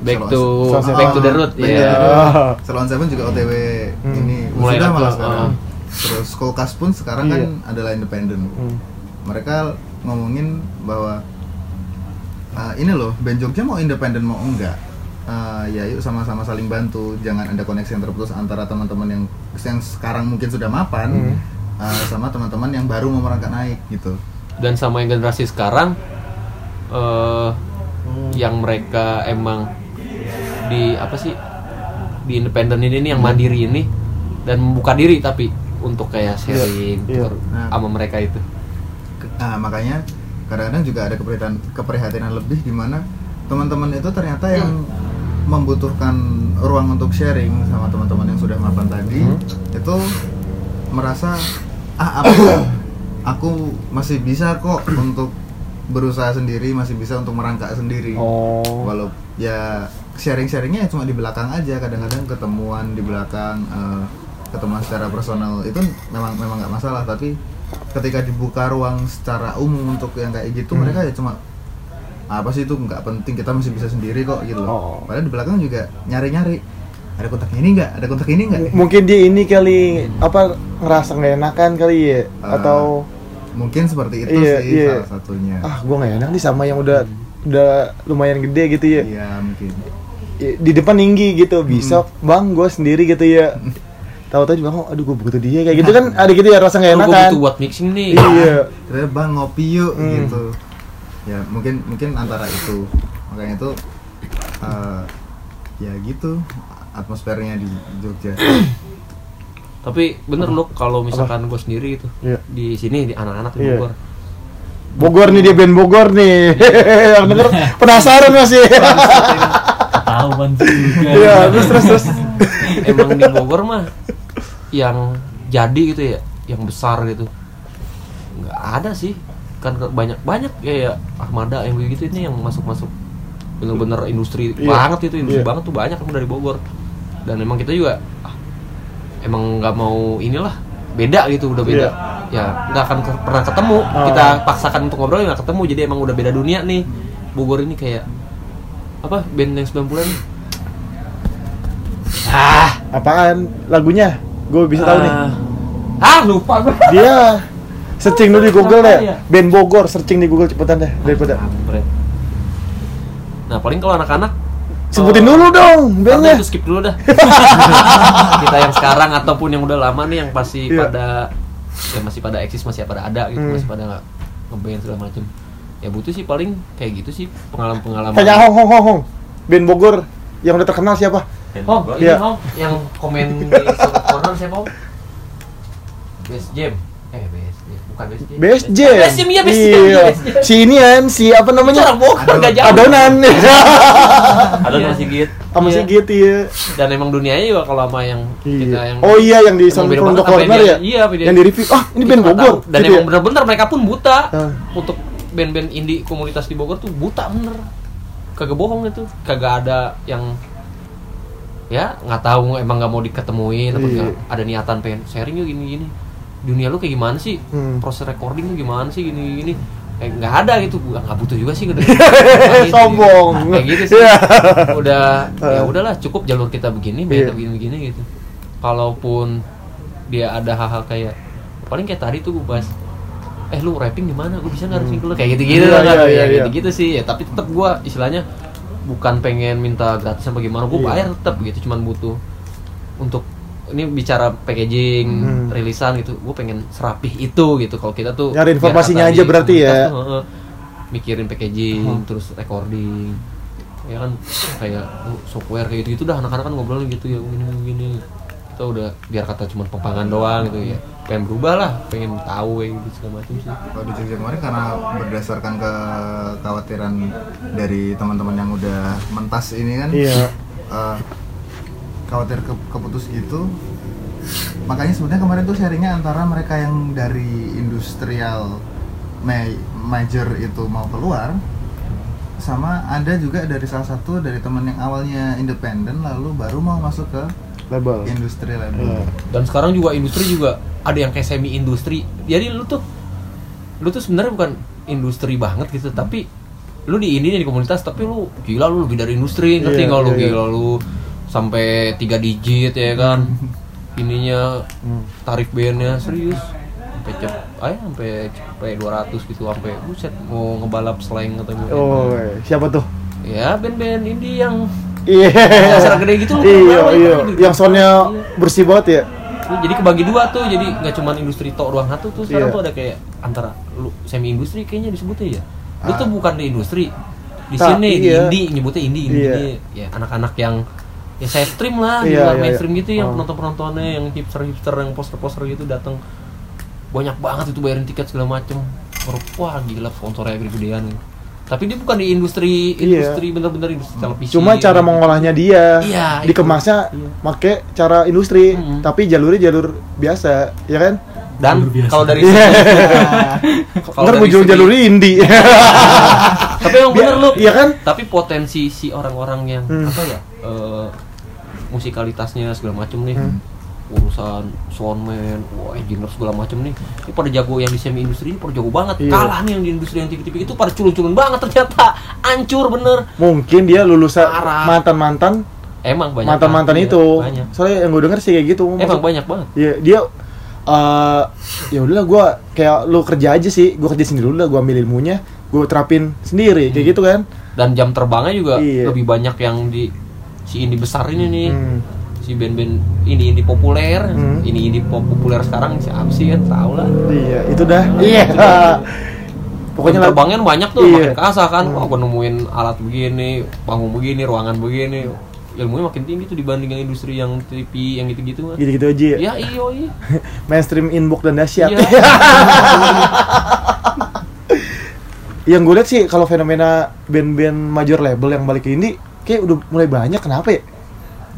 Back to Sunset back to the root ya. Iya. Salon Seven juga OTW Hmm. ini Mulai sudah malah sekarang ah. terus kulkas pun sekarang kan Iya. adalah independen Hmm. mereka ngomongin bahwa "Ah, ini loh band Jogja mau independen mau enggak Ah, ya yuk sama-sama saling bantu jangan ada koneksi yang terputus antara teman-teman yang yang sekarang mungkin sudah mapan Hmm. ah, sama teman-teman yang baru mau merangkak naik gitu dan sama yang generasi sekarang eh yang mereka emang di apa sih di independen ini nih yang mandiri ini dan membuka diri tapi untuk kayak sharing iya. ter- Nah. sama mereka itu. Nah, makanya kadang-kadang juga ada keprihatinan, keprihatinan lebih di mana teman-teman itu ternyata yang membutuhkan ruang untuk sharing sama teman-teman yang sudah mapan tadi itu merasa ah aku aku masih bisa kok untuk berusaha sendiri, masih bisa untuk merangkak sendiri. Oh. Walau ya sharing-sharingnya cuma di belakang aja, kadang-kadang ketemuan di belakang eh, ketemuan secara personal itu memang memang nggak masalah, tapi ketika dibuka ruang secara umum untuk yang kayak gitu Hmm. mereka ya cuma apa sih itu nggak penting kita masih bisa sendiri kok gitu Oh. loh. Padahal di belakang juga nyari-nyari ada kontak ini nggak, ada kontak ini nggak. Mungkin dia ini kali apa ngerasa nggak enakan kali ya Ah, atau Mungkin seperti itu Iya, sih iya. salah satunya. ah gua nggak enak nih sama yang udah udah lumayan gede gitu ya. Iya mungkin. I- Di depan tinggi gitu, besok bang gue sendiri gitu ya. Tahu-tahu juga, oh, aduh gue butuh dia kayak gitu kan ada gitu ya rasa nggak gue enakan. butuh buat mixing nih Iya. Terus bang ngopi yuk Hmm. gitu. Ya mungkin mungkin antara itu makanya itu eh, ya gitu atmosfernya di Jogja. Tapi bener loh kalau misalkan gue sendiri gitu Iya. di sini di anak-anak di Iya. Bogor Bogor nih dia band Bogor nih. yang denger penasaran masih. Ketahuan juga. Iya, terus terus terus. emang di Bogor mah yang jadi gitu ya yang besar gitu nggak ada sih kan banyak banyak ya, ya Ahmada yang begitu ini yang masuk masuk bener-bener industri Iya. banget itu industri Iya. banget tuh banyak emang dari Bogor dan emang kita juga ah, emang nggak mau inilah beda gitu udah beda ya nggak akan ke- pernah ketemu Ah. kita paksakan untuk ngobrol ya nggak ketemu jadi emang udah beda dunia nih Bogor ini kayak apa band yang 90-an nih ah Apaan lagunya? Gue bisa tahu nih. ah lupa gue Dia searching dulu di Google deh. ya? Band Bogor searching di Google cepetan deh daripada. Nah paling kalau anak-anak Sebutin dulu dong bandnya. itu skip dulu dah. kita yang sekarang ataupun yang udah lama nih yang pasti Iya. pada ya masih pada eksis masih pada ada gitu Hmm. masih pada ngeband segala macem. Ya butuh sih paling kayak gitu sih pengalaman-pengalaman. Kayak Hong Hong Hong Hong. Band Bogor yang udah terkenal siapa? Oh, ini Iya. Hong yang komen di sudut corner siapa Hong? Best Jam. Eh Best Jam, bukan Best Jam. Best Jam. Best Jam iya Best Jam. Iya. iya. Si ini kan si apa Itu namanya? orang Bogor jauh. Adonan. Iya. masih gitu. Sama Iya. si gitu ya. Dan emang dunianya juga kalau sama yang kita yang Oh iya yang di Emang Sound beda from the banget apa yang Corner dia- ya? iya, Yang di review. Ah, ini band Bogor. Dan Gitu emang ya? bener-bener mereka pun buta Ah. untuk band-band indie komunitas di Bogor tuh buta bener. Kagak bohong itu, kagak ada yang ya nggak tahu emang nggak mau diketemuin apa Iya. ada niatan pengen sharing yuk gini-gini. Dunia lu kayak gimana sih? Hmm. Proses recording lu gimana sih gini-gini? Eh, nggak ada gitu, gua nggak butuh juga sih. Kayak gitu, Sombong. gitu. Kayak gitu sih. Iya. Udah ya Ah. udahlah cukup jalur kita begini, Iya. beda begini-begini gitu. Kalaupun dia ada hal-hal kayak paling kayak tadi tuh gue bahas eh lu rapping gimana gue bisa nggak rapping ke lu kayak gitu-gitu Iya, kan iya, ya iya, iya. gitu-gitu sih ya tapi tetap gue istilahnya bukan pengen minta gratis apa gimana gue bayar tetap gitu cuman butuh untuk ini bicara packaging Hmm. rilisan gitu gue pengen serapih itu gitu kalau kita tuh Nyari biar informasinya aja di berarti ya. tuh, heeh, mikirin packaging Hmm. terus recording ya kan kayak oh, software kayak gitu gitu dah anak-anak kan ngobrolin gitu ya gini gini kita udah biar kata cuma pempangan doang gitu ya pengen berubah lah pengen tahu kayak gitu segala macam sih Kalau di Jogja kemarin karena berdasarkan kekhawatiran dari teman-teman yang udah mentas ini kan Iya. eh, khawatir ke, keputus gitu makanya sebenarnya kemarin tuh sharingnya antara mereka yang dari industrial ma- major itu mau keluar sama ada juga dari salah satu dari teman yang awalnya independen lalu baru mau masuk ke Label. industri label Iya. dan sekarang juga industri juga ada yang kayak semi industri jadi lu tuh lu tuh sebenarnya bukan industri banget gitu tapi lu di ini nih di komunitas tapi lu gila lu lebih dari industri ngerti Iya, nggak lu iya, iya. gila lu sampai tiga digit ya kan ininya tarif bandnya serius sampai cep ay sampai sampai 200 gitu sampai buset mau ngebalap slang atau gimana Oh, siapa tuh? ya band-band indie yang Iya. acara gede gitu loh Iya, ya? iya. Gitu. Yang soundnya Iya. bersih banget ya. Jadi kebagi dua tuh jadi nggak cuma industri tok doang satu tuh sekarang Iya. tuh ada kayak antara lu semi industri kayaknya disebutnya ya lu Ah. tuh bukan di industri di Tak, sini di iya. indie nyebutnya indie indie Iya. ini ya anak-anak yang ya saya stream lah di Iya, luar iya, mainstream iya. gitu yang Oh. penonton penontonnya yang hipster hipster yang poster poster gitu datang banyak banget itu bayarin tiket segala macem wah gila sponsornya gede-gedean tapi dia bukan di industri Iya. industri bener-bener industri televisi Cuma cara gitu. mengolahnya dia. Iya, Dikemasnya. Iya. make cara industri, Mm-mm. tapi jalurnya jalur biasa, ya kan? dan kalau dari Iya. Kalau Ntar muncul segi- jalur indie. tapi emang bener lu Iya kan? tapi potensi si orang-orang yang Hmm. apa ya eh, musikalitasnya segala macem nih Hmm. urusan soundman, wah engineer segala macem nih ini pada jago yang di semi industri ini pada jago banget Iya. kalah nih yang di industri yang TV-TV itu pada culun-culun banget ternyata hancur bener Mungkin dia lulusan mantan-mantan emang banyak mantan-mantan itu. iya, banyak Soalnya yang gue denger sih kayak gitu. emang Maksud- banyak banget Iya, dia eh ya udahlah gua kayak lu kerja aja sih, gua kerja sendiri dulu lah, gua ambil ilmunya, gua terapin sendiri kayak gitu kan. dan jam terbangnya juga Iya. lebih banyak yang di si indie besar ini nih Hmm. si band-band indie indie populer Hmm. ini indie pop populer sekarang siapa sih kan tahu lah Iya, itu dah. Iya. Pokoknya Pokoknya lah terbangnya banyak tuh, Iya. makin kasah kan. Hmm. Gua nemuin alat begini, panggung begini, ruangan begini. Ilmunya makin tinggi tuh dibanding yang industri yang TV yang gitu-gitu mah. gitu-gitu aja ya. Ya iyo iya. Mainstream inbox dan dahsyat. Iya. yang gue lihat sih kalau fenomena band-band major label yang balik ke indie kayak udah mulai banyak kenapa ya?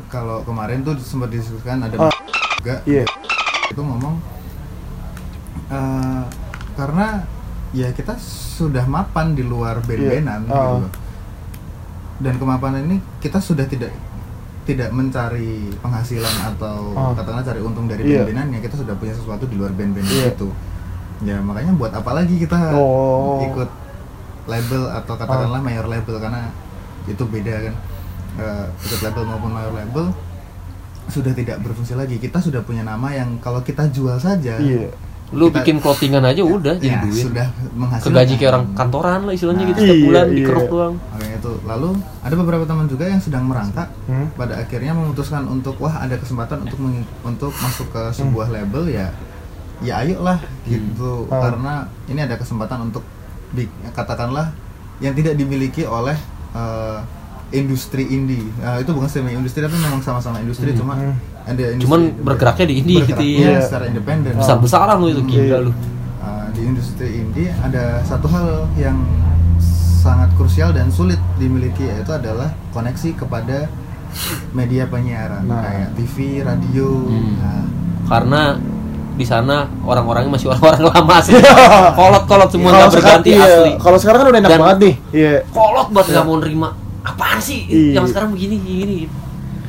kalau kemarin tuh sempat diskusikan ada Oh. juga Iya. itu ngomong eh, karena ya kita sudah mapan di luar band-bandan Iya. gitu Oh. loh. dan kemapanan ini kita sudah tidak tidak mencari penghasilan atau Oh. katakanlah cari untung dari Iya. band-bandan ya kita sudah punya sesuatu di luar band-band Iya. itu ya makanya buat apa lagi kita Oh. ikut label atau katakanlah mayor label karena itu beda kan Eh, ikut label maupun mayor label sudah tidak berfungsi lagi kita sudah punya nama yang kalau kita jual saja Iya. Lu Kita- bikin clothingan aja udah ya, jadi duit. sudah menghasilkan Kegaji kayak orang kantoran lah istilahnya Nah. gitu setiap Iya, bulan iya. dikeruk doang. Makanya itu lalu ada beberapa teman juga yang sedang merangkak Hmm. pada akhirnya memutuskan untuk wah ada kesempatan untuk meng- untuk masuk ke sebuah label ya ya ayolah gitu Oh. karena ini ada kesempatan untuk bi- katakanlah yang tidak dimiliki oleh eh, industri indie Nah, itu bukan semi industri tapi memang sama-sama industri cuma Hmm. ada industri Cuman bergeraknya di indie gitu bergeraknya ya. secara independen Besar-besaran lu itu Iya. gila lu. Uh, di industri indie ada satu hal yang sangat krusial dan sulit dimiliki yaitu adalah koneksi kepada media penyiaran Nah. kayak TV, radio. Hmm. Nah, Karena di sana orang-orangnya masih orang-orang lama sih. Kolot-kolot semua Kalau nggak berganti iya, asli. Kalau sekarang kan udah enak Dan- banget nih. Iya. kolot banget nggak mau nerima apaan sih Iya. yang sekarang begini gini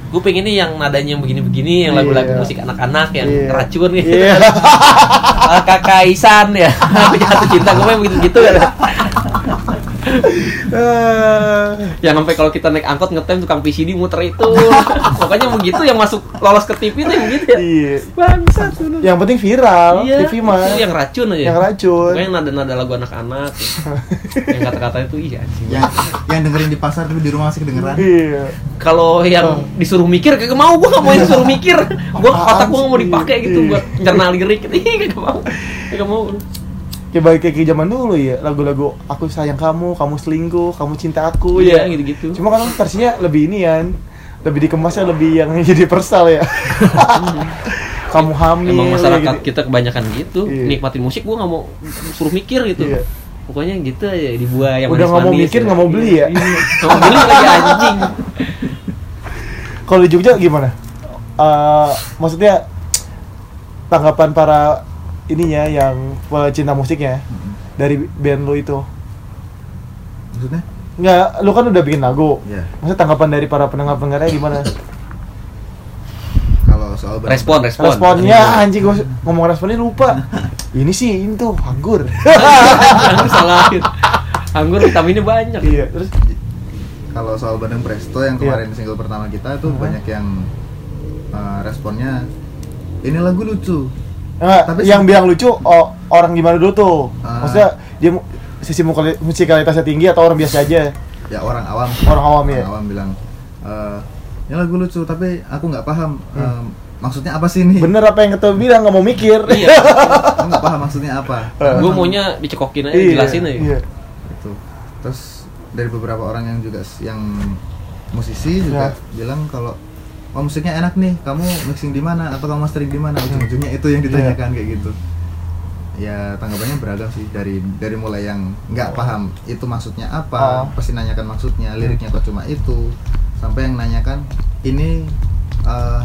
gue pengennya yang nadanya yang begini-begini yang Iya. lagu-lagu musik anak-anak yang Iya. racun gitu Iya. Kakak Isan ya jatuh cinta gue pengen begitu gitu kan Eh, yang sampai kalau kita naik angkot ngetem tukang PCD muter itu pokoknya begitu yang masuk lolos ke TV tuh yang begitu ya Iya. bangsat dulu Yang penting viral, iya TV mah. itu yang racun aja Yang racun. pokoknya nada-nada lagu anak-anak yang kata-kata itu iya anjing. yang yang dengerin di pasar tapi di rumah masih kedengeran. Iya. kalau yang disuruh mikir kagak mau gua gak mau yang disuruh mikir gua Apaan otak gua gak mau dipakai gitu Iya. buat nyerna lirik gitu Ih, kagak mau kagak mau Kayak balik kayak zaman dulu ya, lagu-lagu aku sayang kamu, kamu selingkuh, kamu cinta aku iya ya. gitu-gitu Cuma kan versinya lebih ini kan, lebih dikemasnya lebih yang jadi persal ya. kamu hamil. emang ya masyarakat gitu. kita kebanyakan gitu Iya. nikmatin musik gua gak mau suruh mikir gitu Iya. pokoknya gitu aja dibuat yang Udah nggak mau mikir, ya. nggak mau beli ya? Iya. nggak mau beli lagi anjing Kalau di Jogja gimana? Eh, maksudnya tanggapan para ininya yang pecinta musiknya dari band lo itu? Maksudnya? Enggak, lu kan udah bikin lagu. Iya. Maksudnya tanggapan dari para pendengar-pendengarnya gimana? Kalau soal band- respon respon Responnya anjing gua ngomong responnya lupa. Ini sih ini tuh anggur. anggur salahin anggur vitaminnya banyak iya, terus kalau soal Bandeng Presto yang Iya. kemarin single pertama kita tuh Hmm. banyak yang uh, responnya ini lagu lucu Nah, Tapi yang bilang lucu oh, orang gimana dulu tuh? Ah. Maksudnya dia sisi musikalitasnya tinggi atau orang biasa aja? ya orang awam Orang awam ya. awam bilang "Eh, ini lagu lucu tapi aku nggak paham eh, maksudnya apa sih ini Bener apa yang ketua bilang nggak mau mikir. iya aku nggak paham maksudnya apa Eh. gue maunya dicekokin aja Iya, jelasin aja Iya. itu terus dari beberapa orang yang juga yang musisi juga Ya. bilang kalau oh musiknya enak nih. Kamu mixing di mana? Atau kamu mastering di mana? Ujung-ujungnya itu yang ditanyakan kayak gitu. Ya tanggapannya beragam sih. Dari dari mulai yang nggak paham itu maksudnya apa Oh. pasti nanyakan maksudnya liriknya kok cuma itu sampai yang nanyakan ini eh,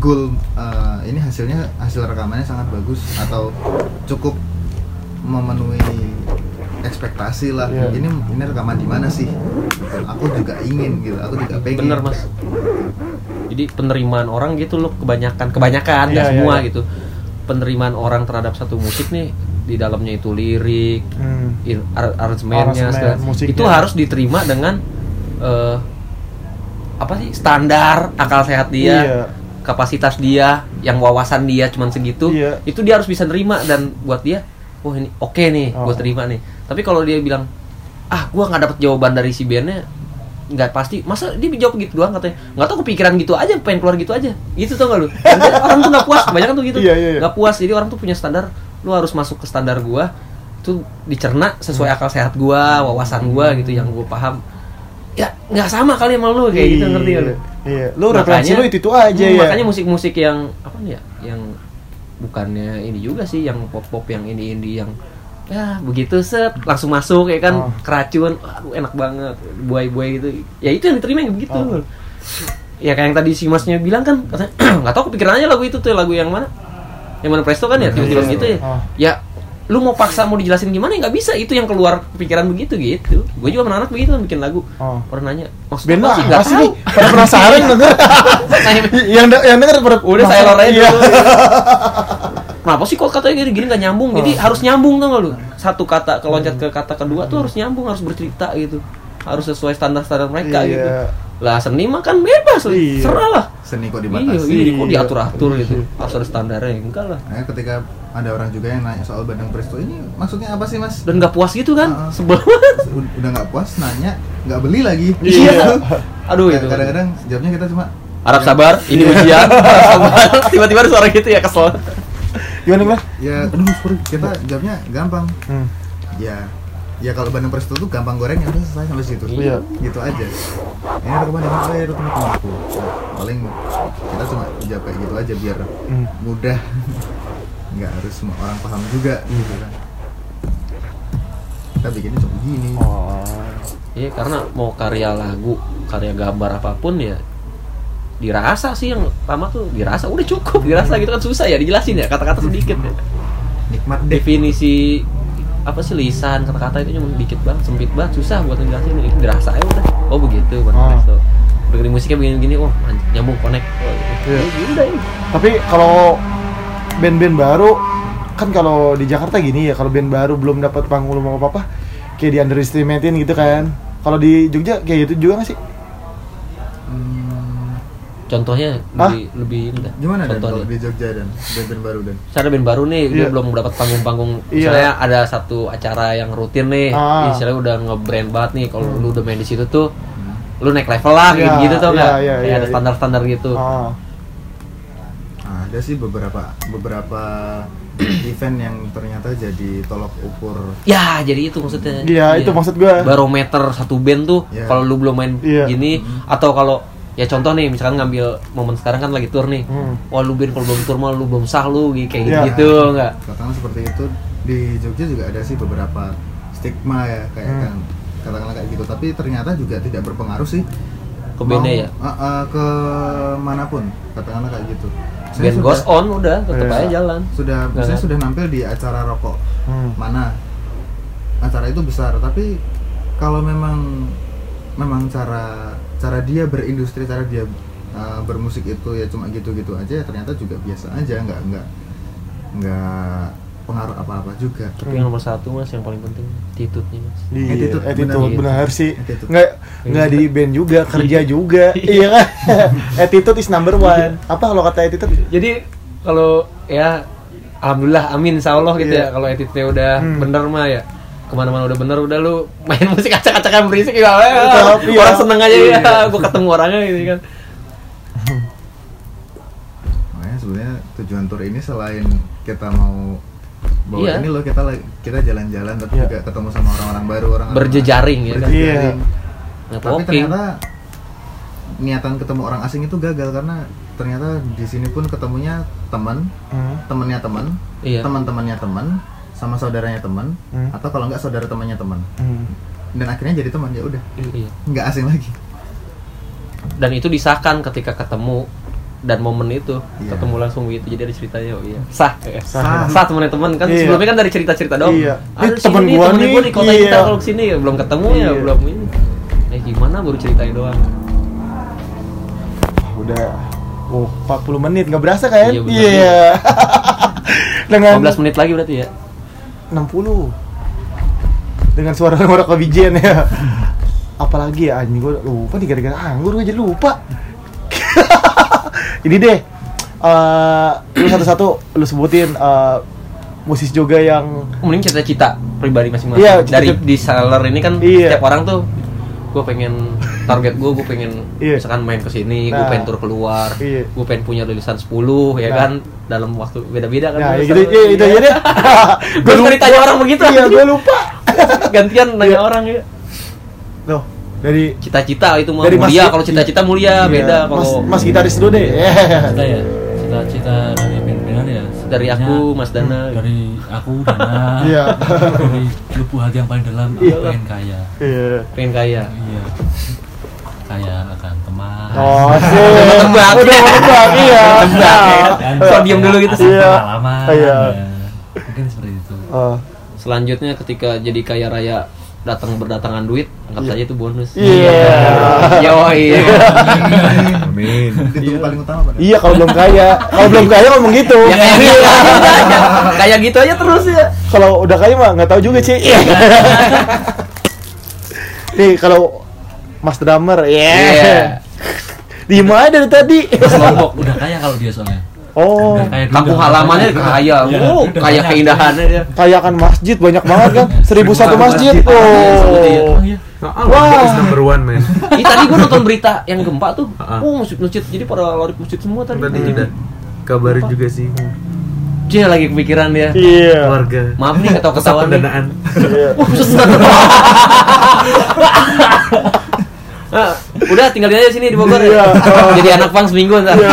goal eh, ini hasilnya hasil rekamannya sangat bagus atau cukup memenuhi ekspektasi lah. Iya. ini ini rekaman di mana sih? Gitu. aku juga ingin gitu. Aku juga pengen. Bener mas jadi penerimaan orang gitu loh kebanyakan kebanyakan nggak Iya, iya, semua iya. gitu penerimaan orang terhadap satu musik nih di dalamnya itu lirik Hmm. ar- aransemennya Aransemen, segala musiknya. itu harus diterima dengan eh, apa sih standar akal sehat dia Iya. kapasitas dia yang wawasan dia cuman segitu Iya. itu dia harus bisa nerima dan buat dia wah ini oke nih Oh. gue terima nih tapi kalau dia bilang ah gua nggak dapet jawaban dari si bandnya nggak pasti. Masa dia jawab gitu doang katanya? Nggak tahu kepikiran gitu aja pengen keluar gitu aja. Itu tau gak lu? Orang tuh nggak puas kebanyakan tuh gitu. Iya, iya, iya. nggak puas jadi orang tuh punya standar. Lu harus masuk ke standar gua itu dicerna Hmm. sesuai akal sehat gua wawasan gua gitu yang gua paham. Ya nggak sama kali sama lu kayak gitu ngerti gak lu? Iya, lu referensi lu itu itu aja Hmm, ya. makanya musik-musik yang apa nih ya yang bukannya ini juga sih yang pop-pop yang ini indie yang ya begitu set. Langsung masuk ya kan. Oh. keracun aduh enak banget. Buai-buai gitu. Ya itu yang diterima yang begitu. Oh. ya kayak yang tadi si masnya bilang kan katanya nggak tahu kepikiran aja lagu itu tuh lagu yang mana? Yang mana presto kan ya tiba-tiba gitu ya. Oh. ya lu mau paksa mau dijelasin gimana ya nggak bisa itu yang keluar kepikiran begitu gitu gue juga anak-anak begitu kan bikin lagu Oh. orang nanya maksudnya Band apa sih nggak sih tahu? Pada penasaran denger. yang yang denger pada Udah saya penasaran. lorain Iya. Kenapa sih kok katanya gini gini nggak nyambung? Jadi Oh. harus nyambung tuh nggak lu? Satu kata keloncat ke kata kedua tuh harus nyambung, harus bercerita gitu. Harus sesuai standar-standar mereka Iya. gitu. Lah seni mah kan bebas. Iya. serah lah. seni kok Iya, dibatasi iya, kok Iya. diatur-atur gitu. Harus ada standarnya, enggak lah. Nah, ketika ada orang juga yang nanya soal Bandeng Presto ini maksudnya apa sih mas? Dan nggak puas gitu kan? Ah. Sebel Ud- udah nggak puas nanya nggak beli lagi Iya. Aduh itu. kadang-kadang jawabnya kita cuma Harap sabar, ini ujian. Harap sabar. Tiba-tiba ada suara gitu ya kesel. Gimana gimana? ya aduh sorry kita jawabnya gampang Hmm. ya ya kalau Bandeng Presto tuh gampang goreng ya udah selesai sampai situ. Iya. gitu aja. Ini rekaman dengan oh ya sama aku. Nah, paling kita cuma jawab kayak gitu aja biar Hmm. mudah. Nggak harus semua orang paham juga gitu kan. Kita bikinnya cuma gini Oh. Iya karena mau karya lagu, karya gambar apa pun ya dirasa sih yang pertama tuh dirasa. Udah cukup dirasa gitu kan. Susah ya dijelasin ya kata-kata sedikit ya. nikmat deh. Definisi apa sih lisan kata-kata itu cuma dikit banget sempit banget susah buat ngejelasin itu dirasa ya udah oh begitu Bang Oh. Presto begini musiknya begini gini oh nyambung connect oh, gitu. Iya. Ya udah ini Tapi kalau band-band baru kan kalau di Jakarta gini ya, kalau band baru belum dapat panggung belum apa-apa kayak di underestimatein gitu kan. Kalau di Jogja kayak gitu juga gak sih? Contohnya Hah? lebih lebih ini dah gimana dan kalau di Jogja dan band-band baru dan Misalnya band baru nih, dia Iya. belum dapat panggung-panggung. Iya. Misalnya ada satu acara yang rutin nih, Ah. misalnya udah nge-brand banget nih. Kalau Hmm. lu udah main di situ tuh, lu naik level lah, Iya, gitu, tau iya, nggak? iya, Kayak iya, ada iya. standar-standar gitu. Oh. Nah, ada sih beberapa beberapa event yang ternyata jadi tolok ukur Ya, jadi itu maksudnya. Iya, itu maksud gua. Barometer satu band tuh, Iya. kalau lu belum main Iya. gini, atau kalau ya contoh nih, misalkan ngambil momen sekarang kan lagi tour nih. Hmm. Wah, lu band kalau belum tour mah lu belum sah lu, kayak Iya. gitu, nggak? katakanlah seperti itu di Jogja juga ada sih beberapa stigma ya kayak Hmm. kan katakanlah kayak gitu tapi ternyata juga tidak berpengaruh sih Ke bandnya ya. Uh, uh, ke mana pun katakanlah kayak gitu Band sudah- goes on udah, tetep Iya. aja jalan. sudah Nggak saya kan? sudah nampil di acara rokok Hmm. mana acara itu besar tapi kalau memang memang cara cara dia berindustri cara dia uh, bermusik itu ya cuma gitu-gitu aja ternyata juga biasa aja nggak nggak nggak pengaruh apa-apa juga Tapi yang nomor satu mas, yang paling penting attitude-nya mas. Iya, Attitude, attitude, benar. benar sih. Attitude. Nggak nggak di band juga, kerja juga. iya kan? attitude is number one. Apa kalau kata attitude? Jadi kalau ya alhamdulillah amin insya Allah gitu Iya. ya kalau attitude-nya udah Hmm. bener mah ya ke mana-mana udah bener udah lu main musik acak-acakan berisik ya iya. orang seneng aja Iya. ya gue ketemu orangnya gitu kan Makanya sebenarnya tujuan tour ini selain kita mau bahwa Iya. ini loh kita lagi- kita jalan-jalan tapi Iya. juga ketemu sama orang-orang baru orang berjejaring ya kan Iya. Nggak Tapi ternyata niatan ketemu orang asing itu gagal karena ternyata di sini pun ketemunya teman, Hmm. temannya teman, Iya. teman-temannya teman, sama saudaranya teman, Hmm. atau kalau nggak saudara temannya teman. Hmm. Dan akhirnya jadi teman ya udah, Iya. nggak asing lagi. dan itu disahkan ketika ketemu dan momen itu Iya. ketemu langsung begitu jadi ada ceritanya oh iya sah ya. Sah. sah temennya teman kan Iya. sebelumnya kan dari cerita-cerita doang Iya. ada Ini temen sini gua temen nih, gua di kota kita iya. kalau ke sini ya belum ketemu ya Iya. belum ini eh gimana baru ceritain doang udah oh 40 menit nggak berasa kan? Iya. Iya. Dengan 15 menit lagi berarti ya 60 dengan suara suara kebijian ya. Apalagi ya anjing gue lupa nih gara-gara anggur gue jadi lupa. Ini deh eh lu satu-satu lu sebutin eh, musisi juga yang mending cita-cita pribadi masing-masing. Iya, dari di seller ini kan Iya. setiap orang tuh gue pengen target gue gue pengen Iya. misalkan main ke sini gue Nah. pengen tur keluar Iya. gue pengen punya tulisan 10 ya Nah. kan dalam waktu beda-beda kan nah ya gitu lu. ya, itu aja deh Gua suka ditanya orang begitu. iya gue lupa gantian nanya orang ya tuh dari cita-cita itu mah Dari Mas mulia kalau cita-cita mulia Iya, beda mas, kalau mas gitaris dulu deh Cita ya, cita-cita dari ya. sebenarnya aku Mas Dana Dari aku Dana. Iya. Dari lubuk hati yang paling dalam aku Iya. pengen kaya. iya pengen kaya Iya. Kaya akan teman. oh sih Tebak. udah mau tebak iya Tebak, So, diem dulu gitu. Asal Iya. pengalaman. Iya. ya. Mungkin seperti itu. Oh. selanjutnya ketika jadi kaya raya datang berdatangan duit anggap saja itu bonus Iya. yo iya Amin. Itu paling utama pada. Iya kalau belum kaya, kalau belum kaya ngomong gitu. ya kayak gitu aja. kayak gitu aja terus ya Kalau udah kaya mah nggak tahu juga sih. Nih kalau Mas Drummer, ya. Iya. Di mana dari tadi? Lombok Udah kaya kalau dia soalnya. Oh, kampung halamannya kaya. kaya Iya, oh kaya. keindahannya dia kaya kan masjid banyak banget kan? Seribu satu masjid. Iya, Oh. Oh iya. Wah. Is number one man. Ih tadi gua nonton berita yang gempa tuh. Ah. Oh, masjid-masjid. Jadi para lari masjid semua tadi. Tadi udah kabarin juga sih Dia lagi kepikiran dia. Iya. keluarga. Maaf nih ketawa nih. pendanaan. Iya. Oh, Ah, udah tinggal aja sini di Bogor Iya. ya. Jadi anak pang seminggu ntar. Amin.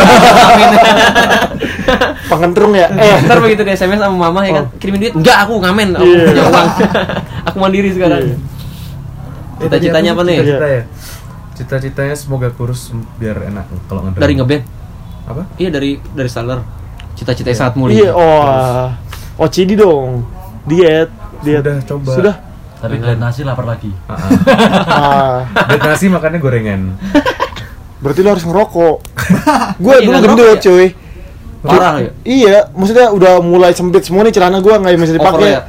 Pengentrung ya? Eh. Ntar begitu di SMS sama mama ya kan, Oh. kirimin duit. Enggak, aku ngamen, aku Iya. punya uang. aku mandiri sekarang. Iya. Cita-citanya apa nih? Cita-cita ya. Cita-citanya semoga kurus biar enak kalau ngedrum. Dari ngeband. Apa? Iya dari dari seller. Cita-cita sangat Iya, mulia. oh. OCD dong. Diet, diet. Sudah coba. Sudah. Tapi kalian nasi lapar lagi. Ah, ah. Nasi makannya gorengan. berarti lo harus ngerokok. Gue Iya, dulu ngerokok gendut, ya? cuy. Parah ya. Iya, maksudnya udah mulai sempit semua nih celana gua nggak bisa dipakai. ya?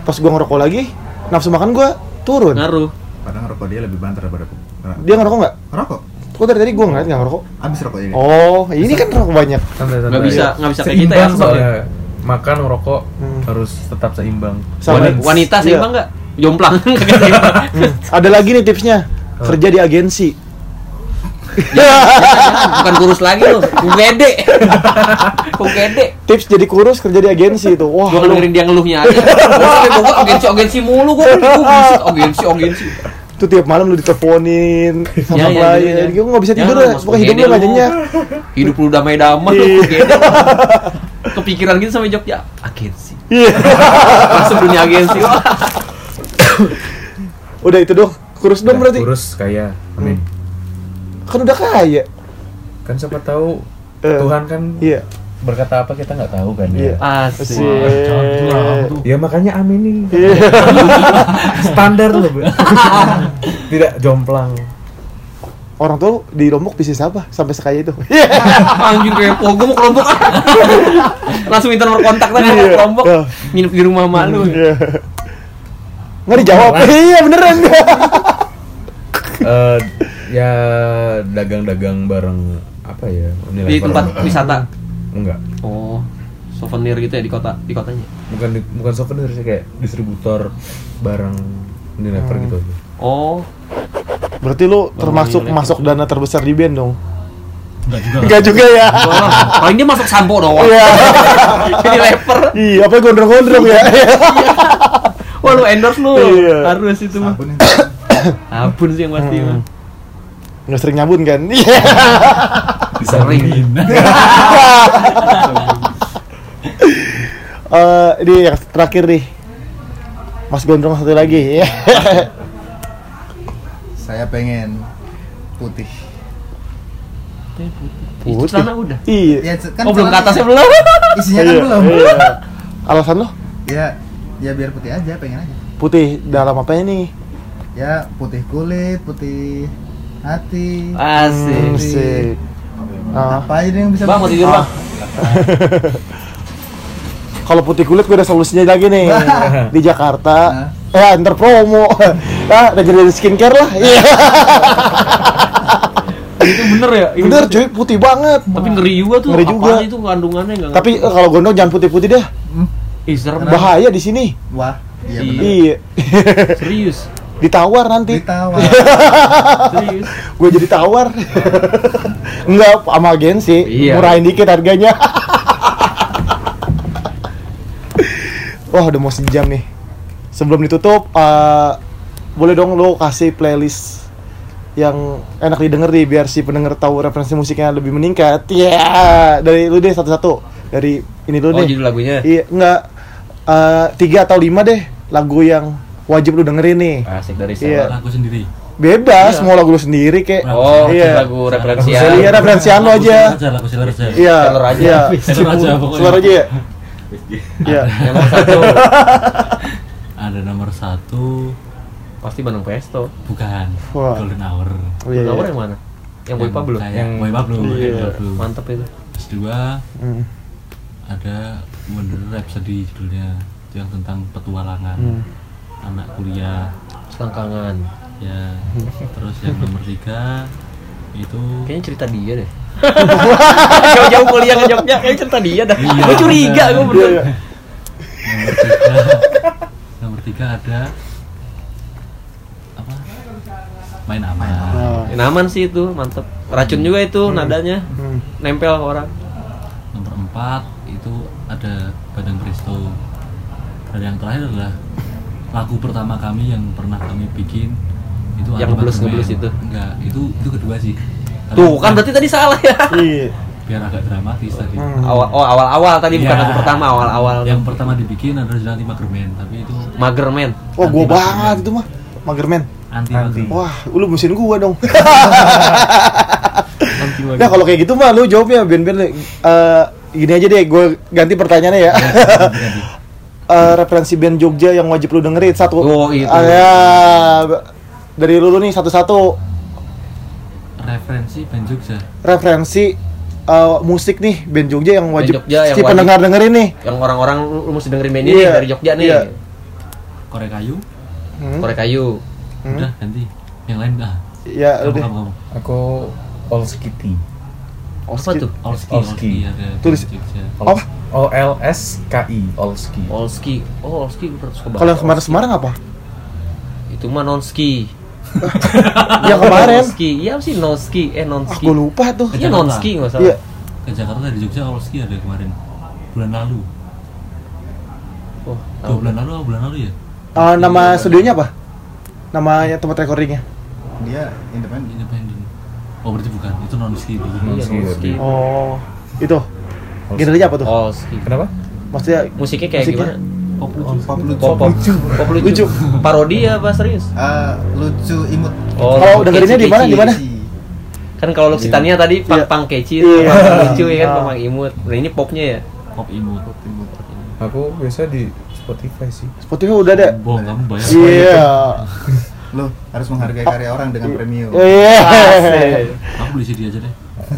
Pas gua ngerokok lagi, nafsu makan gua turun. Ngaruh. Padahal rokok dia lebih banter daripada aku. Nah, Dia ngerokok nggak? Rokok. Kok dari tadi gua ngeliat nggak ngerokok? Habis rokoknya dia. Oh, ini kan rokok banyak. Nggak bisa nggak bisa kayak kita ya. Seimbang soalnya. Makan ngerokok Hmm. harus tetap seimbang. Sama- Wanita Iya. seimbang nggak? Jomplang. Ada lagi nih tipsnya. Kerja di agensi. Bukan kurus lagi loh. Ugede. Ugede. Tips jadi kurus kerja di agensi itu. Wah, Gua dengerin dia ngeluhnya aja. Gua agensi agensi mulu gua. Gua agensi agensi. itu tiap malam lu diteleponin sama Ya, ya, klien. gitu, ya. Gua nggak bisa Ya, tidur ya. masuk Pokoknya hidup lu nggak. Hidup lu damai-damai lu Iya. Kepikiran gitu sampai Jogja. Agensi. Iya. Masuk dunia agensi. Udah itu dong. Kurus dong berarti. Kurus kaya. Amin. Kan udah kaya. Kan siapa tahu Eh, Tuhan kan Iya. berkata apa kita nggak tahu kan Iya. ya. Asik. Jangan curang tuh. Ya makanya aminin. Iya. Standar loh, Bu. Tidak jomplang. Orang lu di Lombok bisnis apa sampai sekaya itu? Anjing kepo, gua mau ke Lombok. Langsung minta nomor kontak tadi Iya. ke Lombok. Iya. Nginep di rumah malu. Iya. Nggak dijawab. Iya beneran. Eh, ya dagang-dagang bareng apa ya? nilai Di tempat bareng. wisata. Enggak. Oh, souvenir gitu ya di kota di kotanya. Bukan di- bukan souvenir sih kayak distributor barang Unilever gitu aja. Oh, Berarti lu termasuk Unilever. masuk dana terbesar di band dong? Enggak juga. Enggak juga ya. paling dia masuk sampo doang. Iya. Jadi leper. Iya, apa gondrong-gondrong ya? Wah, lu endorse lu. Iya. Harus itu mah. Sabun sih yang pasti Hmm. mah. Nggak sering nyabun kan? Iya. Sering. Eh, ini yang terakhir nih. Mas Gondrong satu lagi ya. Saya pengen putih. Itu celana udah. Iya. Ya, kan oh, belum ke atasnya belum. Isinya kan Iya, belum. iya. Alasan lo? Ya, ya biar putih aja, pengen aja. Putih dalam apa nih? Ya, putih kulit, putih hati. Asik. Hmm. Ah. Apa aja yang bisa Bang mau tidur, Ah. Bang. Kalau putih kulit gue ada solusinya lagi nih di Jakarta. Nah. Eh, antar promo. ah, udah jadi skincare lah. Iya. Itu bener ya? Itu Bener cuy, putih banget. Tapi ngeri juga tuh. Ngeri juga. Itu kandungannya enggak Tapi kalau gondrong jangan putih-putih dah. Ih, serem. Bahaya di sini. Wah, iya Iya. benar. Iya. Serius. Ditawar nanti. Ditawar. Serius. gue jadi tawar enggak sama agensi Iya. murahin dikit harganya wah udah mau sejam nih sebelum ditutup eh, boleh dong lo kasih playlist yang enak didengar nih biar si pendengar tahu referensi musiknya lebih meningkat ya dari lu deh satu-satu dari ini dulu Oh, deh judul lagunya. iya enggak eh, tiga atau lima deh lagu yang wajib lu dengerin nih Asik dari Iya. siapa? Aku sendiri. bebas Iya. mau lagu lu sendiri kayak Oh, iya lagu referensi Iya, iya, referensian lo Lagu aja. lagu seller aja. Iya, Seller aja. Iya, Seller aja pokoknya. Seller aja ya. Iya. Nomor satu. Ada nomor satu, Pasti Bandung Pesto. bukan. Wah. Golden Hour. Oh, iya, Nomor iya. yang mana? Yang Boy Pablo. Yang- Boy Pablo. Iya. Mantep itu. Terus dua, Hmm. ada Wonder Rhapsody judulnya itu yang tentang petualangan Hmm. anak kuliah Selangkangan. ya terus yang nomor tiga itu Kayaknya cerita dia deh. Jauh-jauh kuliah ke Jogja, kayaknya cerita dia dah. Iya, Gue curiga, gue Iya, bener. iya. nomor tiga nomor tiga ada apa main aman. Ya, aman sih itu, mantep. Racun juga itu nadanya. Hmm. Nempel ke orang. nomor empat itu ada Badang Presto dan yang terakhir adalah lagu pertama kami yang pernah kami bikin itu Yang Adi ngeblus-ngeblus Magemen. itu? enggak itu itu kedua sih Tapi Tuh, kan berarti tadi salah ya. Iya. biar agak dramatis tadi Hmm. Awal oh awal-awal tadi bukan Iya. lagu pertama, awal-awal. yang pertama dibikin adalah Jalan Magerman tapi itu Mager men. Oh, gua banget itu mah. Magerman. anti Anti. Magerman Wah, lu mesin gua dong. Anti. Nah, kalau kayak gitu mah lu jawabnya ben-ben eh gini aja deh, gue ganti pertanyaannya ya. Ganti. Eh, referensi band Jogja yang wajib lu dengerin satu. Oh, itu. Ah, ya. dari lu, lu nih satu-satu referensi band Jogja referensi eh, musik nih band Jogja yang wajib Jogja yang si wajib. pendengar dengerin nih. Yang orang-orang lu, lu mesti dengerin band ini Iya, dari Jogja nih. iya. Korek Kayu Hmm. Korek kayu. Hmm. udah ganti yang lain ah Ya, kamu udah. kamu kamu Aku all skitty. Apa tuh? Olski Olski. Olski ada Tulis. Apa? O L S K I Olski. Olski. Oh, Olski gue pernah suka banget. Kalau yang kemarin Semarang apa? Itu mah nonski. yang kemarin. Nonski. Iya sih nonski. Eh Ah, nonski. gue lupa tuh. Iya nonski nggak salah. Iya. ke Jakarta dari Jogja Olski ada kemarin bulan lalu Oh, dua tahu. bulan lalu atau bulan lalu ya Eh, nama studionya apa? Namanya tempat recordingnya? Dia independen. independen oh berarti bukan itu non ski Iya, Nonski, nonski. Oh, itu. Genrenya apa tuh? Olski. Kenapa? Maksudnya Musiknya kayak Musiknya? gimana? pop lucu Pop lucu. Pop, pop, pop lucu. Lucu. Parodi apa serius? Eh, lucu imut. Oh, Kalau lucu, dengerinnya keci, di mana? keci. Di mana? Kan kalau lu Citania tadi pang Iya. pang keci, Iya. pang lucu ya kan, Ah. pang imut. Nah ini popnya ya. pop imut Aku biasa di Spotify sih. Spotify udah ada. bohong kamu bayar Iya. Lo harus menghargai karya orang dengan premium. Iya. aku beli CD aja deh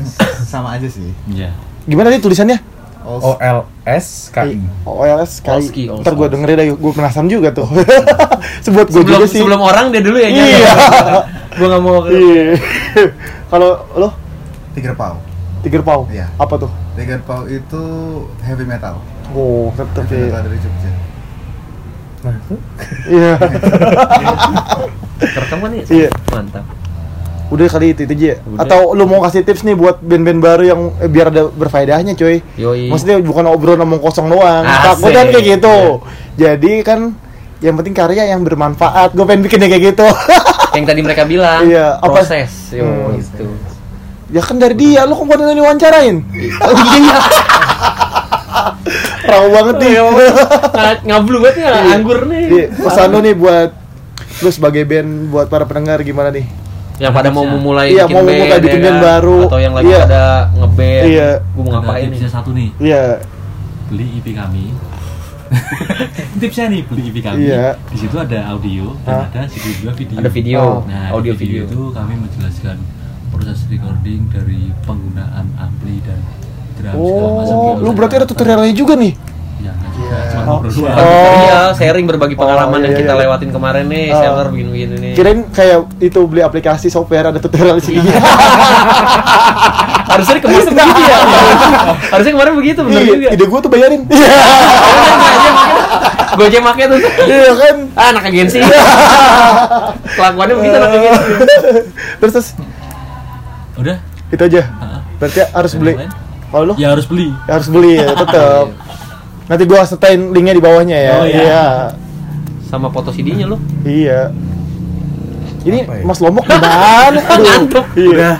Sama aja sih. iya Gimana nih tulisannya? O L S K I. OLS Olski, kali. Olski. Ntar gue dengerin deh, gue penasaran juga tuh. Sebut gue Sebelum juga sih. sebelum orang dia dulu ya. Iya. Gue nggak mau. Iya. Kalau lo Tiger Paw. Tiger Paw. Iya. Apa tuh? Tiger Paw itu heavy metal. Oh, tetep Heavy ya. metal dari Jogja. Iya. Kerekam kan ya? Iya. Mantap. Udah kali itu, itu aja. Udah. Atau lu mau kasih tips nih buat band-band baru yang eh, biar ada berfaedahnya, coy. Yoi. Maksudnya bukan obrolan ngomong kosong doang. Takutnya kan kayak gitu. Jadi kan yang penting karya yang bermanfaat. Gue pengen bikinnya kayak gitu. Yang tadi mereka bilang, Iya, apa- proses. Yo, Hmm. gitu. ya kan dari dia, lu kok diwawancarain? Oh iya. Raw banget nih. Nga- Ngablu banget ya, Iya. anggur nih. Iya, pesan lu nih buat lu sebagai band buat para pendengar gimana nih? Yang pada mau memulai Iya, bikin mau band, memulai bikin ya band kan? baru. Atau yang lagi Iya. ada ngeband. Iya. Gue mau ngapain tipsnya satu nih Iya, beli IP kami tipsnya nih beli IP kami Iya. di situ ada audio Hah? dan ada CD juga video Ada video, Oh. nah audio di video, video. itu kami menjelaskan proses recording dari penggunaan ampli dan drum segala macam Oh, gitu. lu berarti ada tutorialnya juga nih? ya nggak juga Iya. cuma Oh. ngobrol doang Oh. Iya, sharing berbagi pengalaman Oh, yang iya, kita iya. lewatin kemarin nih, Oh. seller begini-begini nih. Kirain kayak itu beli aplikasi software ada tutorial sini. Harusnya kemarin begitu ya. Harusnya kemarin begitu, benar juga. Iya, ide gua tuh bayarin. Gue aja make tuh. Iya kan? Ah, anak agensi. Kelakuannya begitu anak agensi. Terus terus udah itu aja. Heeh. Berarti harus beli. Kalau lu ya harus beli harus beli ya tetap. Nanti gua setain linknya di bawahnya ya. Oh, iya. iya. Sama foto CD-nya lo. Iya. Ini Apa ya? Mas Lombok gimana? Aduh. Ngantuk. Iya. Udah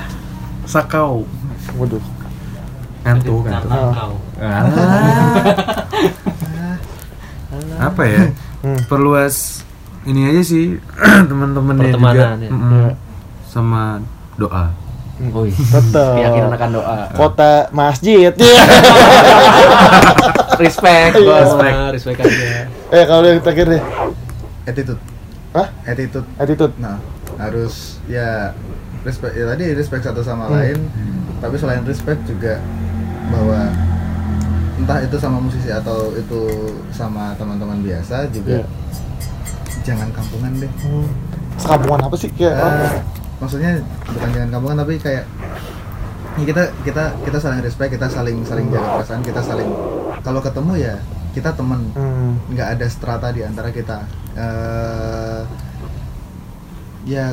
sakau. Waduh. Ngantuk, ngantuk. Ah. Ah. Apa ya? Hmm. Perluas ini aja sih teman-temannya juga. Pertemanan ya. Mm-mm. Sama doa. Woi. Tetap. Keyakinan akan doa. Kota masjid. Iya. Respect, Iya. gua Respect. respect. aja. eh kalau yang terakhir deh. Attitude. Hah? Attitude. Attitude. Nah, harus ya respect ya tadi respect satu sama Hmm. lain. Tapi selain respect juga bahwa entah itu sama musisi atau itu sama teman-teman biasa juga Iya. jangan kampungan deh. Hmm. Sekampungan apa sih? Kayak Eh, maksudnya bukan jangan kampungan tapi kayak ya kita kita kita saling respect, kita saling saling jaga perasaan, kita saling kalau ketemu ya kita teman. Hmm. nggak ada strata di antara kita eh ya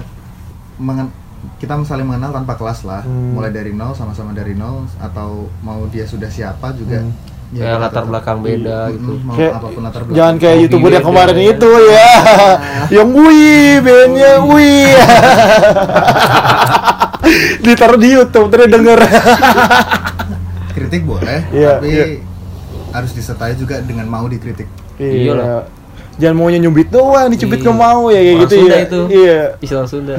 mengen- kita saling mengenal tanpa kelas lah Hmm. mulai dari nol sama-sama dari nol atau mau dia sudah siapa juga Hmm. Ya latar belakang beda Mm, gitu. mau Kayak- apa pun latar belakang Jangan kayak Hobi youtuber yang beda, kemarin ya. itu ya, yang wih, bandnya wih, ditaruh di YouTube terus denger. kritik boleh Iya, tapi iya. harus disertai juga dengan mau dikritik Iya lah. Jangan maunya nyubit doang, dicubit Iya. nggak mau ya kayak Orang gitu Sunda ya. itu. Iya. Istilah Sunda.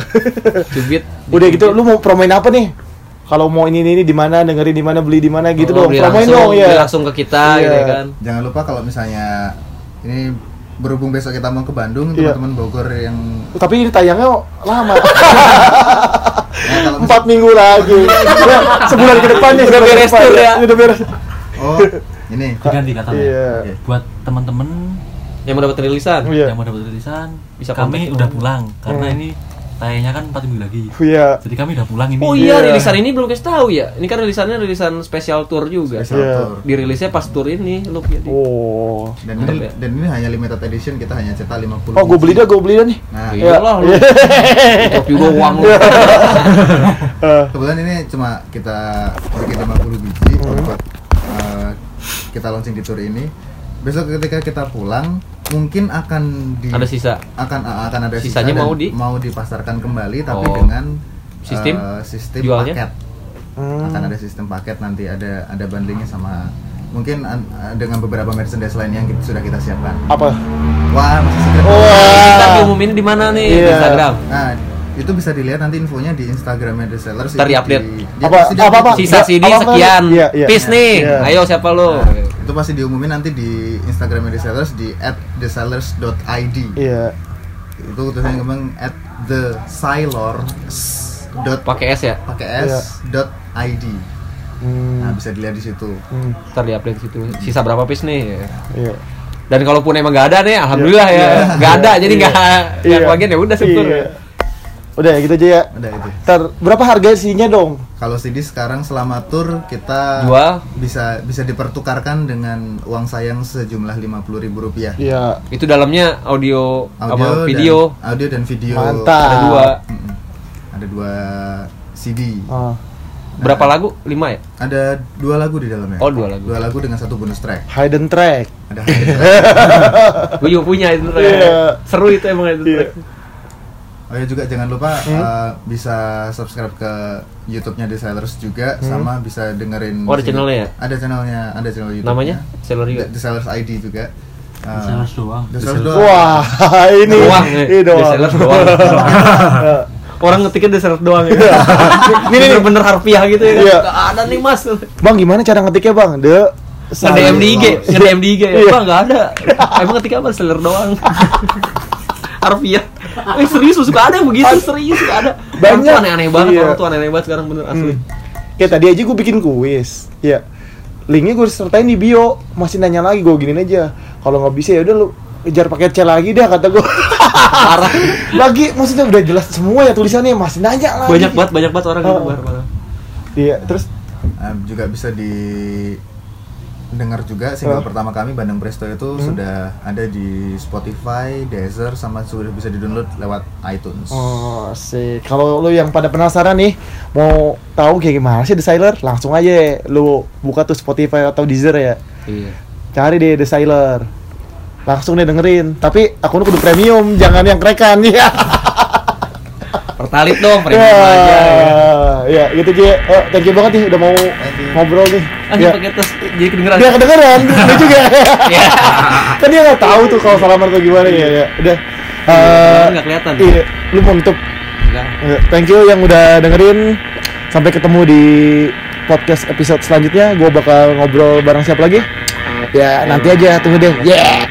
Cubit. Udah gitu, lu mau promoin apa nih? Kalau mau ini ini di mana, dengerin di mana, beli di mana gitu Oh, dong. Promoin langsung, dong ya. beli langsung ke kita Iya. gitu ya kan. jangan lupa kalau misalnya ini berhubung besok kita mau ke Bandung Iya. teman-teman Bogor yang Tapi ini tayangnya lama. ya, kalau Empat minggu lagi. Ya, sebulan ke depan nih. Udah beres tuh ya. Udah beres. oh ini diganti katanya Iya. buat teman-teman Yang mau dapat rilisan. Iya. yang mau dapat tulisan Bisa kami udah pulang karena Hmm. ini tayangnya kan 4 minggu lagi Iya. jadi kami udah pulang ini Oh iya, Iya. rilisan ini belum kasih tahu ya. Ini kan rilisannya rilisan spesial tour juga. Spesial Iya. tour. Dirilisnya pas tour ini, lu jadi. Oh. dan Mantap ini ya. dan ini hanya limited edition kita hanya cetak 50 Oh, gue beli dah, gue beli dah nih. nah Iya lah lu. Top juga uang lu. Kebetulan ini cuma kita bikin 50 biji Hmm. buat eh, kita launching di tour ini besok ketika kita pulang mungkin akan di Ada sisa. akan akan ada Sisanya sisa dan mau di- mau dipasarkan kembali tapi Oh. dengan Sistem? eh, sistem Jualnya? paket hmm. akan ada sistem paket nanti ada ada bundlingnya sama mungkin an- dengan beberapa merchandise lain yang kita- sudah kita siapkan Apa? wah masih secret Wah. Kita diumumin di mana nih? Di Iya. Instagram. Nah, itu bisa dilihat nanti infonya di Instagramnya The Sellers. Ntar itu di-update. di- Apa- di- apa- apa? Sisa Apa- CD apa- sekian. Iya, iya. Peace nih. Iya. Ayo siapa lu? Nah, itu pasti diumumin nanti di Instagramnya The Sellers di @thesellers.id. Iya. Itu tulisannya kembang at the dot Pakai S ya. pakai s dot id. Hmm. Nah, bisa dilihat di situ. Hmm. Ntar di-update situ. Sisa berapa piece nih? Iya. Dan kalaupun emang nggak ada nih, alhamdulillah ya. Iya. Nggak ada, jadi Iya. nggak nggak Iya. bagian ya udah syukur. Iya. Udah gitu aja ya. Udah itu. Ntar berapa harga sihnya dong? Kalau CD sekarang selama tour kita Jual. bisa bisa dipertukarkan dengan uang sayang sejumlah lima puluh ribu rupiah. Iya. Itu dalamnya audio, sama Audio video. dan, audio dan video. Mantap. Ada dua. Ada dua CD. Oh. Berapa lagu? Lima ya? Ada dua lagu di dalamnya. Oh, dua lagu. Dua lagu dengan satu bonus track. Hidden track. Ada Gue juga punya itu track. Iya. Seru itu emang itu Iya. track. Oh ya juga jangan lupa Hmm? uh, bisa subscribe ke YouTube-nya Designers juga Hmm? sama bisa dengerin Oh, ada channelnya ya? Ada channelnya, ada channel YouTube. Namanya? Seller juga. Designers ID juga. Uh, Designers doang. Doang. Wah, ini Doang ya. ini doang. Desellers doang. Orang ngetiknya desert doang ya. Ini nih. bener-bener harfiah gitu ya. kan? Iya. Nggak ada nih mas. Bang, gimana cara ngetiknya, Bang? De Nge-DM di IG, nge-DM di IG. Iya. Wah nggak ada. Emang ketika apa seller doang. Harfiah. Eh serius suka ada yang begitu serius suka ada. Orang Banyak. tuh aneh-aneh banget, Iya. orang tuh aneh-aneh banget sekarang bener asli. Hmm. Kayak tadi aja gue bikin kuis. Iya. Linknya gue sertain di bio. Masih nanya lagi gue giniin aja. Kalau nggak bisa ya udah lu kejar paket C lagi dah kata gue. Parah. lagi maksudnya udah jelas semua ya tulisannya masih nanya lagi. Banyak banget, banyak banget orang gitu. Oh. Parah. Iya, terus Um, juga bisa di dengar juga single Oh. pertama kami Bandeng Presto itu sudah ada di Spotify, Deezer sama sudah bisa di-download lewat iTunes. Oh, sih. Kalau lu yang pada penasaran nih, mau tahu kayak gimana sih The Sailor, langsung aja lu buka tuh Spotify atau Deezer ya. Iya. Cari deh The Sailor. Langsung deh dengerin. Tapi akun kudu premium, jangan yang kerekan ya. Pertalit dong, premium ya, aja. ya, ya gitu aja Oh, eh, thank you banget nih udah mau ngobrol nih. Ah, ya. pakai jadi kedengeran. Dia kedengeran, dia juga. Iya. kan dia nggak tahu tuh kalau salaman atau gimana ya. ya. Udah. Uh, nggak kelihatan. Iya, lu mau nutup. Enggak. Eh, thank you yang udah dengerin. Sampai ketemu di podcast episode selanjutnya. Gue bakal ngobrol bareng siapa lagi? Ya nanti aja tunggu deh. Yeah.